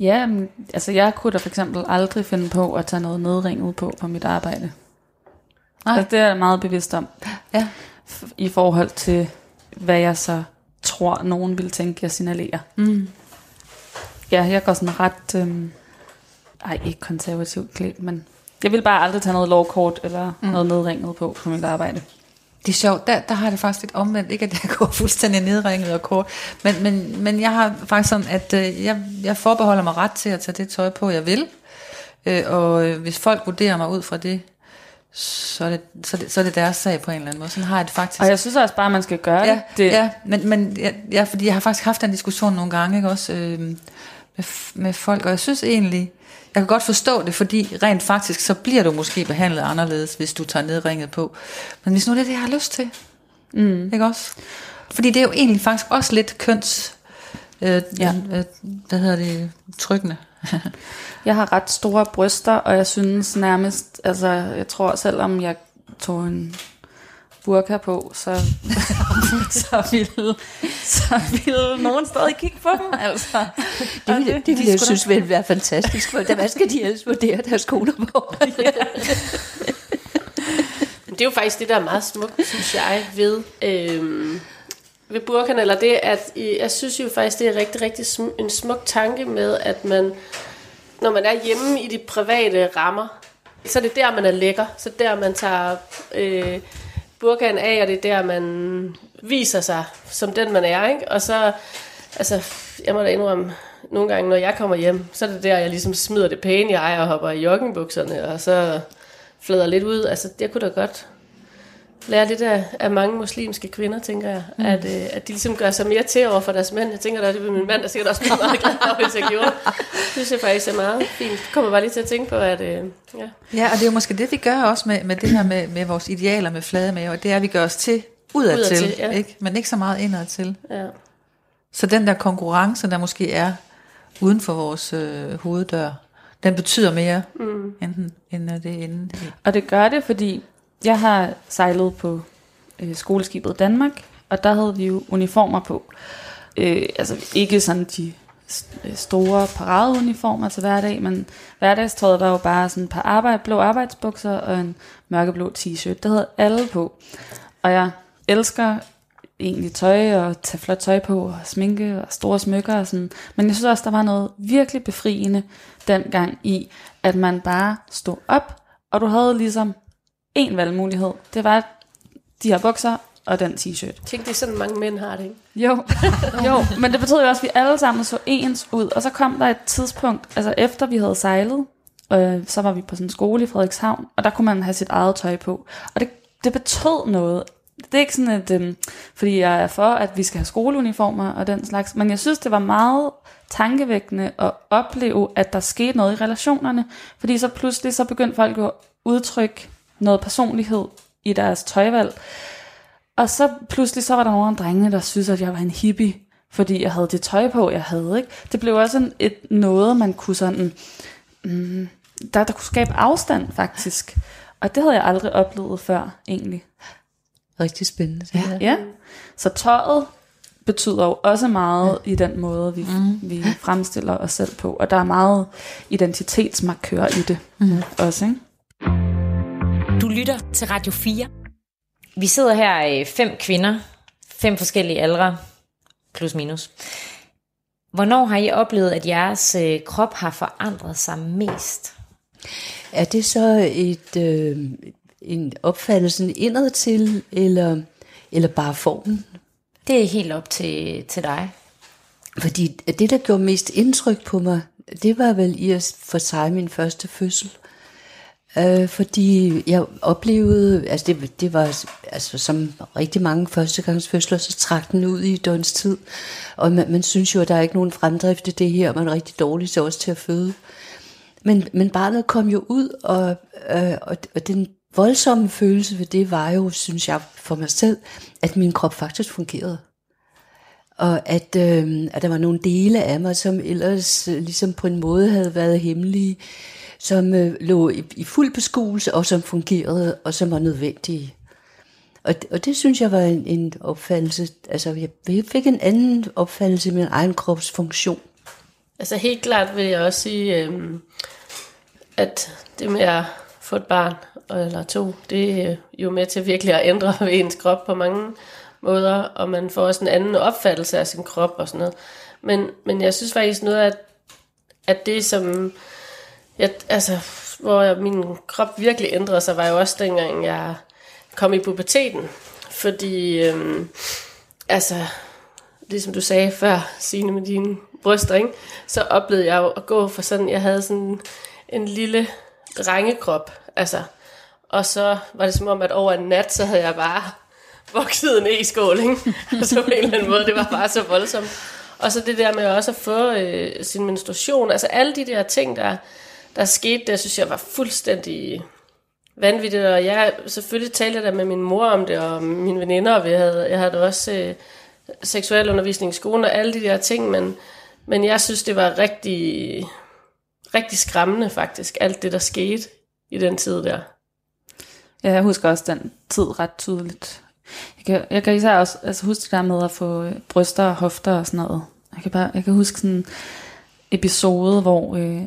Ja, men, altså jeg kunne da for eksempel aldrig finde på at tage noget nedringet på på mit arbejde. Nej. Altså, det er jeg meget bevidst om. Ja. I forhold til, hvad jeg så tror, nogen vil tænke, jeg signalerer. Mm. Ja, jeg går sådan ret... Øhm, ej, ikke konservativt klædt, men jeg vil bare aldrig tage noget lovkort eller mm. noget nedringet på på mit arbejde. Det er sjovt, der, der har det faktisk lidt omvendt, ikke at jeg går fuldstændig nedringet og kort, men, men, men jeg har faktisk sådan, at øh, jeg, jeg forbeholder mig ret til at tage det tøj på, jeg vil, øh, og øh, hvis folk vurderer mig ud fra det, så er det, så, er det, så er det deres sag på en eller anden måde. Sådan har jeg det faktisk. Og jeg synes også bare, at man skal gøre ja, det. Ja, men, men ja, ja, fordi jeg har faktisk haft den diskussion nogle gange, ikke også, øh, med, med folk, og jeg synes egentlig, jeg kan godt forstå det, fordi rent faktisk, så bliver du måske behandlet anderledes, hvis du tager nedringet på. Men hvis nu det er det, jeg har lyst til, Mm. ikke også? Fordi det er jo egentlig faktisk også lidt køns, øh, Ja. øh, hvad hedder det, trykkende. Jeg har ret store bryster, og jeg synes nærmest, altså jeg tror selvom jeg tog en burka på, så, så, ville, så ville nogen stadig kigge på dem. Altså. Det ville, det, det ville de jeg skulle synes ville være fantastisk, for hvad skal de ellers vurdere deres koner på? Men det er jo faktisk det, der er meget smukt, synes jeg, ved, øhm, ved burkerne, eller det, at I- jeg synes jo faktisk, det er rigtig, rigtig sm- en smuk tanke med, at man, når man er hjemme i de private rammer, så er det der, man er lækker. Så der, man tager øh, burkaen af, og det er der, man viser sig som den, man er. Ikke? Og så, altså, jeg må da indrømme, nogle gange, når jeg kommer hjem, så er det der, jeg ligesom smider det pæne jeg og hopper i joggingbukserne, og så flader lidt ud. Altså, det kunne da godt lære lidt af, af mange muslimske kvinder, tænker jeg. Mm. At, øh, at de ligesom gør sig mere til over for deres mænd. Jeg tænker da, det vil min mand, der sikkert også blive meget glad for, hvis jeg gjorde. Det synes jeg faktisk er meget fint. Jeg kommer bare lige til at tænke på, at øh, ja. Ja, og det er jo måske det, vi gør også med, med det her med, med vores idealer med flade mave, det er, at vi gør os til udadtil, Udadtil, ja. ikke? men ikke så meget indadtil. ja. Så den der konkurrence, der måske er uden for vores øh, hoveddør, den betyder mere, mm. enten, end at det er inde. i- Og det gør det, fordi jeg har sejlet på øh, skoleskibet Danmark, og der havde vi jo uniformer på. Øh, altså ikke sådan de øh, store paradeuniformer til hverdag, men hverdagstøjet var jo bare sådan et par arbejde, blå arbejdsbukser og en mørkeblå t-shirt. Det havde alle på. Og jeg elsker egentlig tøj og tage flot tøj på og sminke og store smykker og sådan. Men jeg synes også, der var noget virkelig befriende dengang i, at man bare stod op, og du havde ligesom en valgmulighed. Det var de her bukser og den t-shirt. Tænk, det er sådan, mange mænd har det, ikke? Jo, jo, men det betød jo også, at vi alle sammen så ens ud. Og så kom der et tidspunkt, altså efter vi havde sejlet, øh, så var vi på sådan en skole i Frederikshavn, og der kunne man have sit eget tøj på. Og det, det betød noget. Det er ikke sådan, at, øh, fordi jeg er for, at vi skal have skoleuniformer og den slags, men jeg synes, det var meget tankevækkende at opleve, at der skete noget i relationerne. Fordi så pludselig så begyndte folk jo at udtrykke noget personlighed i deres tøjvalg. Og så pludselig så var der nogle af drengene, der synes, at jeg var en hippie, fordi jeg havde det tøj på, jeg havde. ikke. Det blev også en, et noget, man kunne sådan, mm, der, der kunne skabe afstand faktisk. Og det havde jeg aldrig oplevet før, egentlig. Rigtig spændende. Det her. Ja. Så tøjet betyder jo også meget ja. i den måde, vi, mm. vi fremstiller os selv på. Og der er meget identitetsmarkør i det mm. også, ikke? Du lytter til Radio 4. Vi sidder her øh, fem kvinder, fem forskellige aldre, plus minus. Hvornår har I oplevet, at jeres øh, krop har forandret sig mest? Er det så et, øh, en opfattelse indad til, eller, eller bare formen? Det er helt op til, til dig. Fordi det, der gjorde mest indtryk på mig, det var vel i at for sig min første fødsel. Øh, fordi jeg oplevede, altså det, det var altså som rigtig mange førstegangsfødsler, så trak den ud i et døgns tid. Og man, man synes jo, at der er ikke nogen fremdrift i det her, man er rigtig dårlig til også til at føde. Men, men barnet kom jo ud, og, øh, og, og den voldsomme følelse ved det var jo, synes jeg for mig selv, at min krop faktisk fungerede. Og at, øh, at der var nogle dele af mig, som ellers øh, ligesom på en måde havde været hemmelige, som øh, lå i, i fuld beskuelse, og som fungerede, og som var nødvendige. Og, og det synes jeg var en, en opfattelse, altså jeg, fik en anden opfattelse af min egen krops funktion. Altså helt klart vil jeg også sige, øh, at det med at få et barn, eller to, det øh, er jo med til virkelig at ændre ved ens krop på mange måder, og man får også en anden opfattelse af sin krop og sådan noget. Men, men jeg synes faktisk noget, at, at det som, jeg, altså, hvor min krop virkelig ændrede sig, var jo også dengang, jeg kom i puberteten. Fordi, øhm, altså, ligesom du sagde før, Signe med dine bryster, ikke? så oplevede jeg jo at gå for sådan, jeg havde sådan en lille drengekrop, altså, og så var det som om, at over en nat, så havde jeg bare vokset en e-skål, ikke? så på en eller anden måde, det var bare så voldsomt. Og så det der med også at få øh, sin menstruation, altså alle de der ting, der, der skete, det synes jeg var fuldstændig vanvittigt, og jeg selvfølgelig talte der med min mor om det, og mine veninder, og vi havde, jeg havde også øh, seksuel undervisning i skolen, og alle de der ting, men, men jeg synes, det var rigtig, rigtig skræmmende faktisk, alt det, der skete i den tid der. Ja, jeg husker også den tid ret tydeligt. Jeg kan, jeg kan især også altså huske det der med at få bryster og hofter og sådan noget. Jeg kan, bare, jeg kan huske sådan en episode, hvor øh,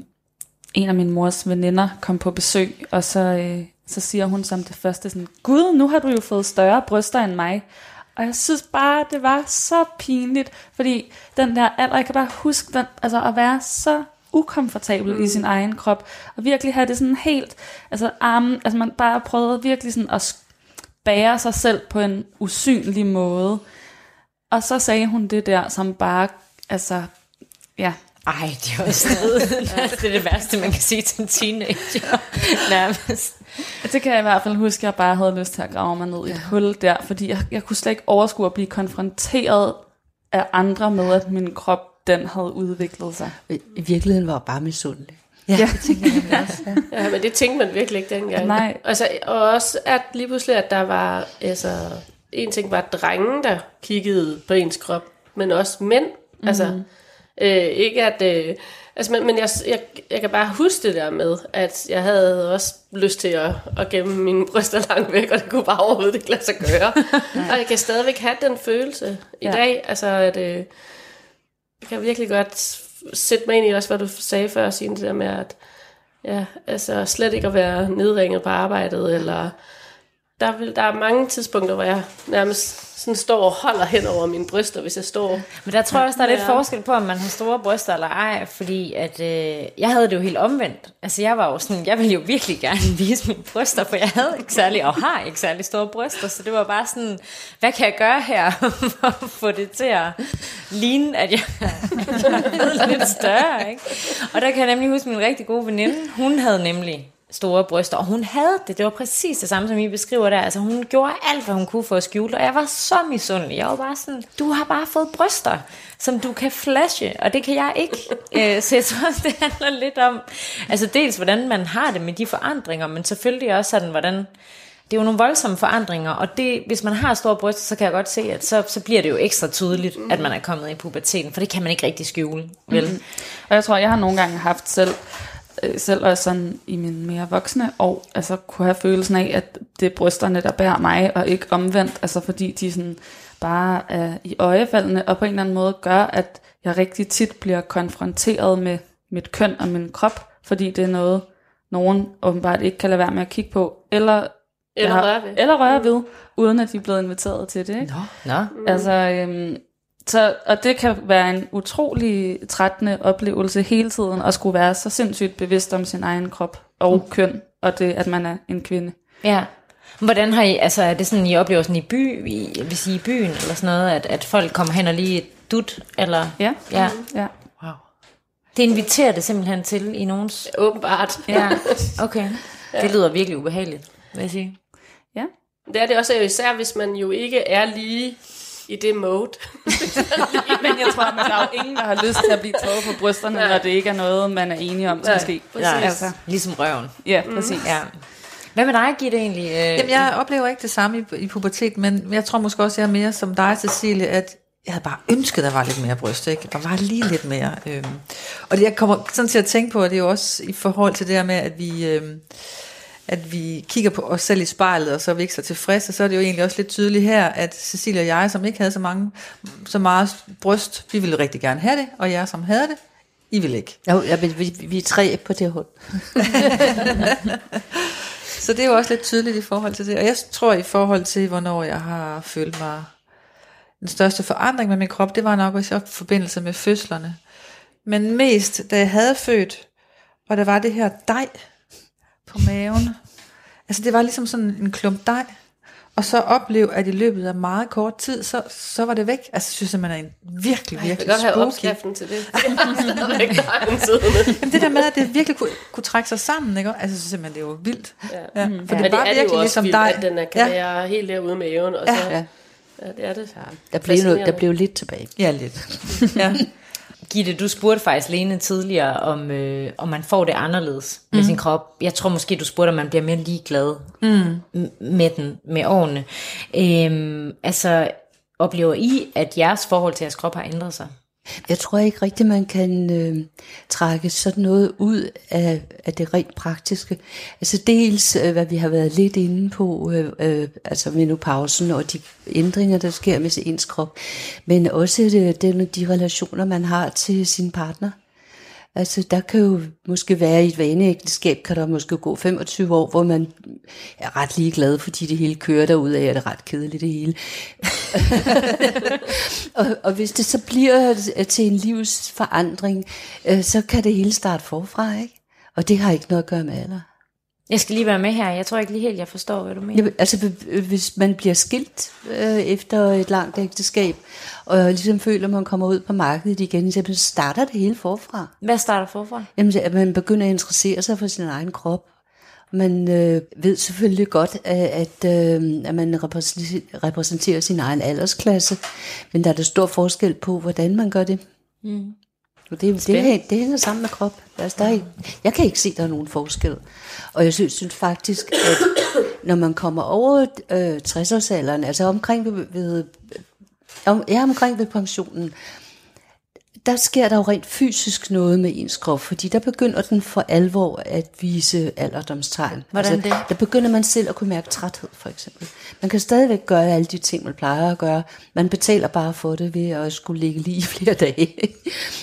en af min mors veninder kom på besøg, og så, øh, så siger hun som det første sådan, Gud, nu har du jo fået større bryster end mig. Og jeg synes bare, det var så pinligt, fordi den der alder, jeg kan bare huske den, altså at være så ukomfortabel mm. i sin egen krop, og virkelig have det sådan helt, altså armen, altså man bare prøvede virkelig sådan at bære sig selv på en usynlig måde. Og så sagde hun det der, som bare, altså, ja, ej, det er også det er det værste, man kan sige til en teenager. Nærmest. Det kan jeg i hvert fald huske, at jeg bare havde lyst til at grave mig ned i et ja. hul der, fordi jeg, jeg kunne slet ikke overskue at blive konfronteret af andre med, at min krop, den havde udviklet sig. I virkeligheden var jeg bare misundelig. Ja, ja, det tænker jeg også. Ja. ja, men det tænkte man virkelig ikke dengang. Nej. Altså, og også, at lige pludselig, at der var, altså, en ting var drenge, der kiggede på ens krop, men også mænd. Mm-hmm. Altså, øh, ikke at, øh, altså, men, men jeg, jeg, jeg kan bare huske det der med, at jeg havde også lyst til at, at gemme mine bryster langt væk, og det kunne bare overhovedet ikke lade sig gøre. og jeg kan stadigvæk have den følelse i ja. dag, altså, at øh, jeg kan virkelig godt sætte mig ind i også, hvad du sagde før, Signe, det der med, at ja, altså slet ikke at være nedringet på arbejdet, eller der, vil, der er mange tidspunkter, hvor jeg nærmest sådan står og holder hen over mine bryster, hvis jeg står... Men der tror jeg også, der er lidt forskel på, om man har store bryster eller ej, fordi at, øh, jeg havde det jo helt omvendt. Altså jeg var jo sådan, jeg ville jo virkelig gerne vise mine bryster, for jeg havde ikke særlig, og har ikke særlig store bryster, så det var bare sådan, hvad kan jeg gøre her, for at få det til at ligne, at jeg er lidt større, ikke? Og der kan jeg nemlig huske min rigtig gode veninde, hun havde nemlig store bryster, og hun havde det. Det var præcis det samme, som I beskriver der. Altså, hun gjorde alt, hvad hun kunne for at skjule, og jeg var så misundelig. Jeg var bare sådan, du har bare fået bryster, som du kan flashe, og det kan jeg ikke. øh, så jeg tror også, det handler lidt om, altså dels, hvordan man har det med de forandringer, men selvfølgelig også sådan, hvordan, det er jo nogle voldsomme forandringer, og det, hvis man har store bryster, så kan jeg godt se, at så, så bliver det jo ekstra tydeligt, at man er kommet i puberteten, for det kan man ikke rigtig skjule, vel? Mm. Og jeg tror, jeg har nogle gange haft selv øh, selv også sådan i min mere voksne år, altså kunne have følelsen af, at det er brysterne, der bærer mig, og ikke omvendt, altså fordi de sådan bare er i øjefaldene, og på en eller anden måde gør, at jeg rigtig tit bliver konfronteret med mit køn og min krop, fordi det er noget, nogen åbenbart ikke kan lade være med at kigge på, eller eller røre ved. Eller røre ved, uden at de er blevet inviteret til det. Ikke? Nå, nå. Altså, øhm, så, og det kan være en utrolig trættende oplevelse hele tiden, at skulle være så sindssygt bevidst om sin egen krop og mm. køn, og det, at man er en kvinde. Ja. Hvordan har I, altså er det sådan, I oplever sådan i by, i, hvis I i byen, eller sådan noget, at, at folk kommer hen og lige dut, eller? Ja. Ja. ja. Wow. Det inviterer det simpelthen til i nogens... Åbenbart. Ja, okay. Det lyder virkelig ubehageligt, vil jeg sige. Ja. Det er det også især, hvis man jo ikke er lige i det mode. Men jeg tror, at der er jo ingen, der har lyst til at blive taget på brysterne, Nej. når det ikke er noget, man er enige om skal ske. Ja, Altså, Ligesom røven. ja, præcis. Ja. Hvad med dig, Gitte, egentlig? Øh, Jamen, jeg oplever ikke det samme i, i pubertet, men jeg tror måske også, jeg er mere som dig, Cecilie, at jeg havde bare ønsket, at der var lidt mere bryst, ikke? Der var lige lidt mere. Øhm. Og det, jeg kommer sådan til at tænke på, at det er jo også i forhold til det her med, at vi, øhm, at vi kigger på os selv i spejlet, og så er vi ikke så tilfredse, så er det jo egentlig også lidt tydeligt her, at Cecilie og jeg, som ikke havde så mange, så meget bryst, vi ville rigtig gerne have det, og jer, som havde det, I ville ikke. Jo, ja, men vi, vi er tre på det hold. Så det er jo også lidt tydeligt i forhold til det. Og jeg tror i forhold til, hvornår jeg har følt mig den største forandring med min krop, det var nok også i forbindelse med fødslerne. Men mest, da jeg havde født, og der var det her dej på maven. Altså det var ligesom sådan en klump dej. Og så opleve, at i løbet af meget kort tid, så, så var det væk. Altså jeg synes, at man er en virkelig, Jeg vil virkelig godt have spooky. opskriften til det. Jamen det der med, at det virkelig kunne, kunne trække sig sammen, ikke? Altså jeg synes simpelthen, det var vildt. Ja. Ja. For Men det det var er det virkelig jo også ligesom vildt, dig. at den er, kan Ja. være helt derude med maven. Og så, Ja. ja. ja, det er det. Der blev, noget, der blev lidt tilbage. Ja, lidt. ja. Gitte, du spurgte faktisk Lene tidligere, om, øh, om man får det anderledes mm. med sin krop. Jeg tror måske, du spurgte, om man bliver mere ligeglad mm. med den med årene. Øhm, altså, oplever I, at jeres forhold til jeres krop har ændret sig? Jeg tror ikke rigtigt, man kan øh, trække sådan noget ud af, af det rent praktiske. Altså dels, øh, hvad vi har været lidt inde på, øh, øh, altså menopausen og de ændringer, der sker med ens krop, men også øh, det, det, de relationer, man har til sin partner. Altså, der kan jo måske være i et vaneægteskab, kan der måske gå 25 år, hvor man er ret ligeglad, fordi det hele kører derud af, og det er ret kedeligt det hele. og, og hvis det så bliver øh, til en livsforandring, øh, så kan det hele starte forfra, ikke? Og det har ikke noget at gøre med alder. Jeg skal lige være med her. Jeg tror ikke lige helt, jeg forstår, hvad du mener. Jamen, altså, hvis man bliver skilt øh, efter et langt ægteskab, og ligesom føler, at man kommer ud på markedet igen, så starter det hele forfra. Hvad starter forfra? Jamen, at man begynder at interessere sig for sin egen krop. Man øh, ved selvfølgelig godt, at, at, øh, at man repræsenterer, repræsenterer sin egen aldersklasse, men der er der stor forskel på, hvordan man gør det. Mm. Og det, det, det hænger sammen med krop. Altså, der er ikke, jeg kan ikke se, at der er nogen forskel. Og jeg synes, synes faktisk, at når man kommer over øh, 60-årsalderen, altså omkring ved, ved, om, ja, omkring ved pensionen, der sker der jo rent fysisk noget med ens krop, fordi der begynder den for alvor at vise alderdomstegn. Hvordan det? Der begynder man selv at kunne mærke træthed, for eksempel. Man kan stadigvæk gøre alle de ting, man plejer at gøre. Man betaler bare for det ved at skulle ligge lige i flere dage.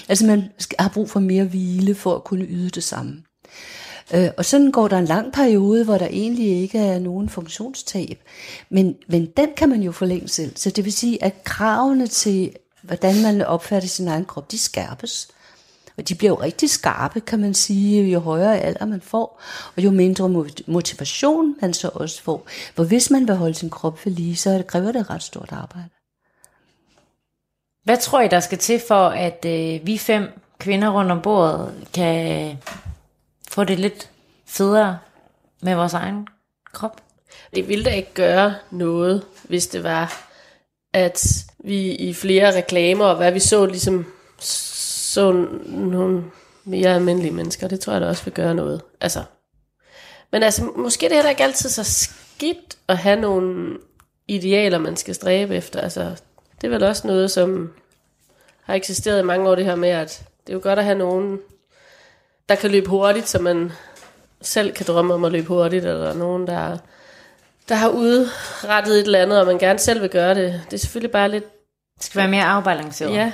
altså man har brug for mere hvile for at kunne yde det samme. Øh, og sådan går der en lang periode, hvor der egentlig ikke er nogen funktionstab. Men, men den kan man jo forlænge selv. Så det vil sige, at kravene til, hvordan man opfatter sin egen krop, de skærpes. Og de bliver jo rigtig skarpe, kan man sige, jo højere alder man får, og jo mindre motivation man så også får. For hvis man vil holde sin krop ved lige, så kræver det ret stort arbejde. Hvad tror I, der skal til for, at øh, vi fem kvinder rundt om bordet kan få det lidt federe med vores egen krop? Det ville da ikke gøre noget, hvis det var, at vi i flere reklamer, og hvad vi så, ligesom så nogle mere almindelige mennesker. Det tror jeg da også vil gøre noget. Altså, men altså, måske det er da ikke altid så skidt at have nogle idealer, man skal stræbe efter. Altså, det er vel også noget, som har eksisteret i mange år, det her med, at det er jo godt at have nogen, der kan løbe hurtigt, så man selv kan drømme om at løbe hurtigt, eller nogen, der, der har udrettet et eller andet, og man gerne selv vil gøre det. Det er selvfølgelig bare lidt, Det skal være mere afbalanceret. ja,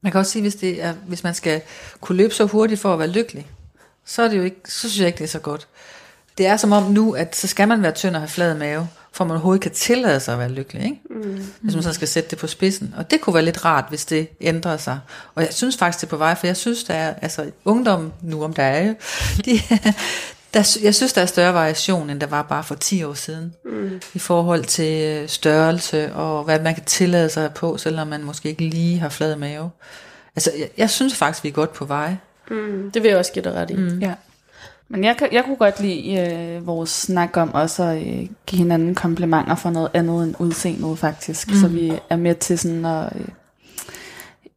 Man kan også sige, hvis, det er, hvis man skal kunne løbe så hurtigt for at være lykkelig, så, er det jo ikke, så synes jeg ikke, det er så godt. Det er som om nu, at så skal man være tynd og have flad mave, for man overhovedet kan tillade sig at være lykkelig. Ikke? Mm. Hvis man så skal sætte det på spidsen. Og det kunne være lidt rart, hvis det ændrer sig. Og jeg synes faktisk, det er på vej, for jeg synes, der er, altså ungdom nu om der er jo, de, der, jeg synes, der er større variation, end der var bare for 10 år siden. Mm. I forhold til øh, størrelse og hvad man kan tillade sig på, selvom man måske ikke lige har flad mave. Altså, jeg, jeg synes faktisk, vi er godt på vej. mm, det vil jeg også give dig ret i. Mm. Ja. Men jeg, jeg kunne godt lide øh, vores snak om også at øh, give hinanden komplimenter for noget andet end udseende faktisk. Mm. Så vi er med til sådan at øh,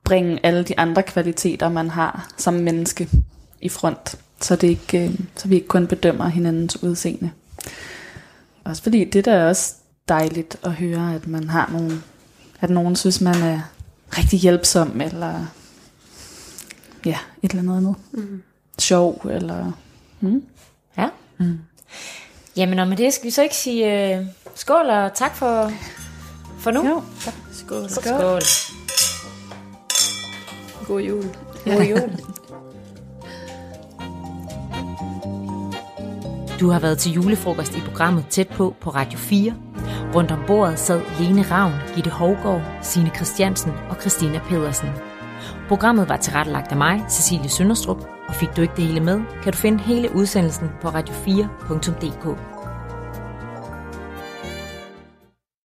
bringe alle de andre kvaliteter, man har som menneske i front. Så, det ikke, øh, så vi ikke kun bedømmer hinandens udseende. Også fordi det der er også dejligt at høre, at man har nogen, at nogen synes, man er rigtig hjælpsom, eller ja, et eller andet andet. Mm. Sjov, eller... Mm. Ja. Mm. Jamen, og med det skal vi så ikke sige uh, skål og tak for, for nu. Jo. Skål. Skål. skål. God jul. God jul. Du har været til julefrokost i programmet Tæt på på Radio 4. Rundt om bordet sad Lene Ravn, Gitte Hovgaard, Signe Christiansen og Christina Pedersen. Programmet var tilrettelagt af mig, Cecilie Sønderstrup, og fik du ikke det hele med, kan du finde hele udsendelsen på radio4.dk.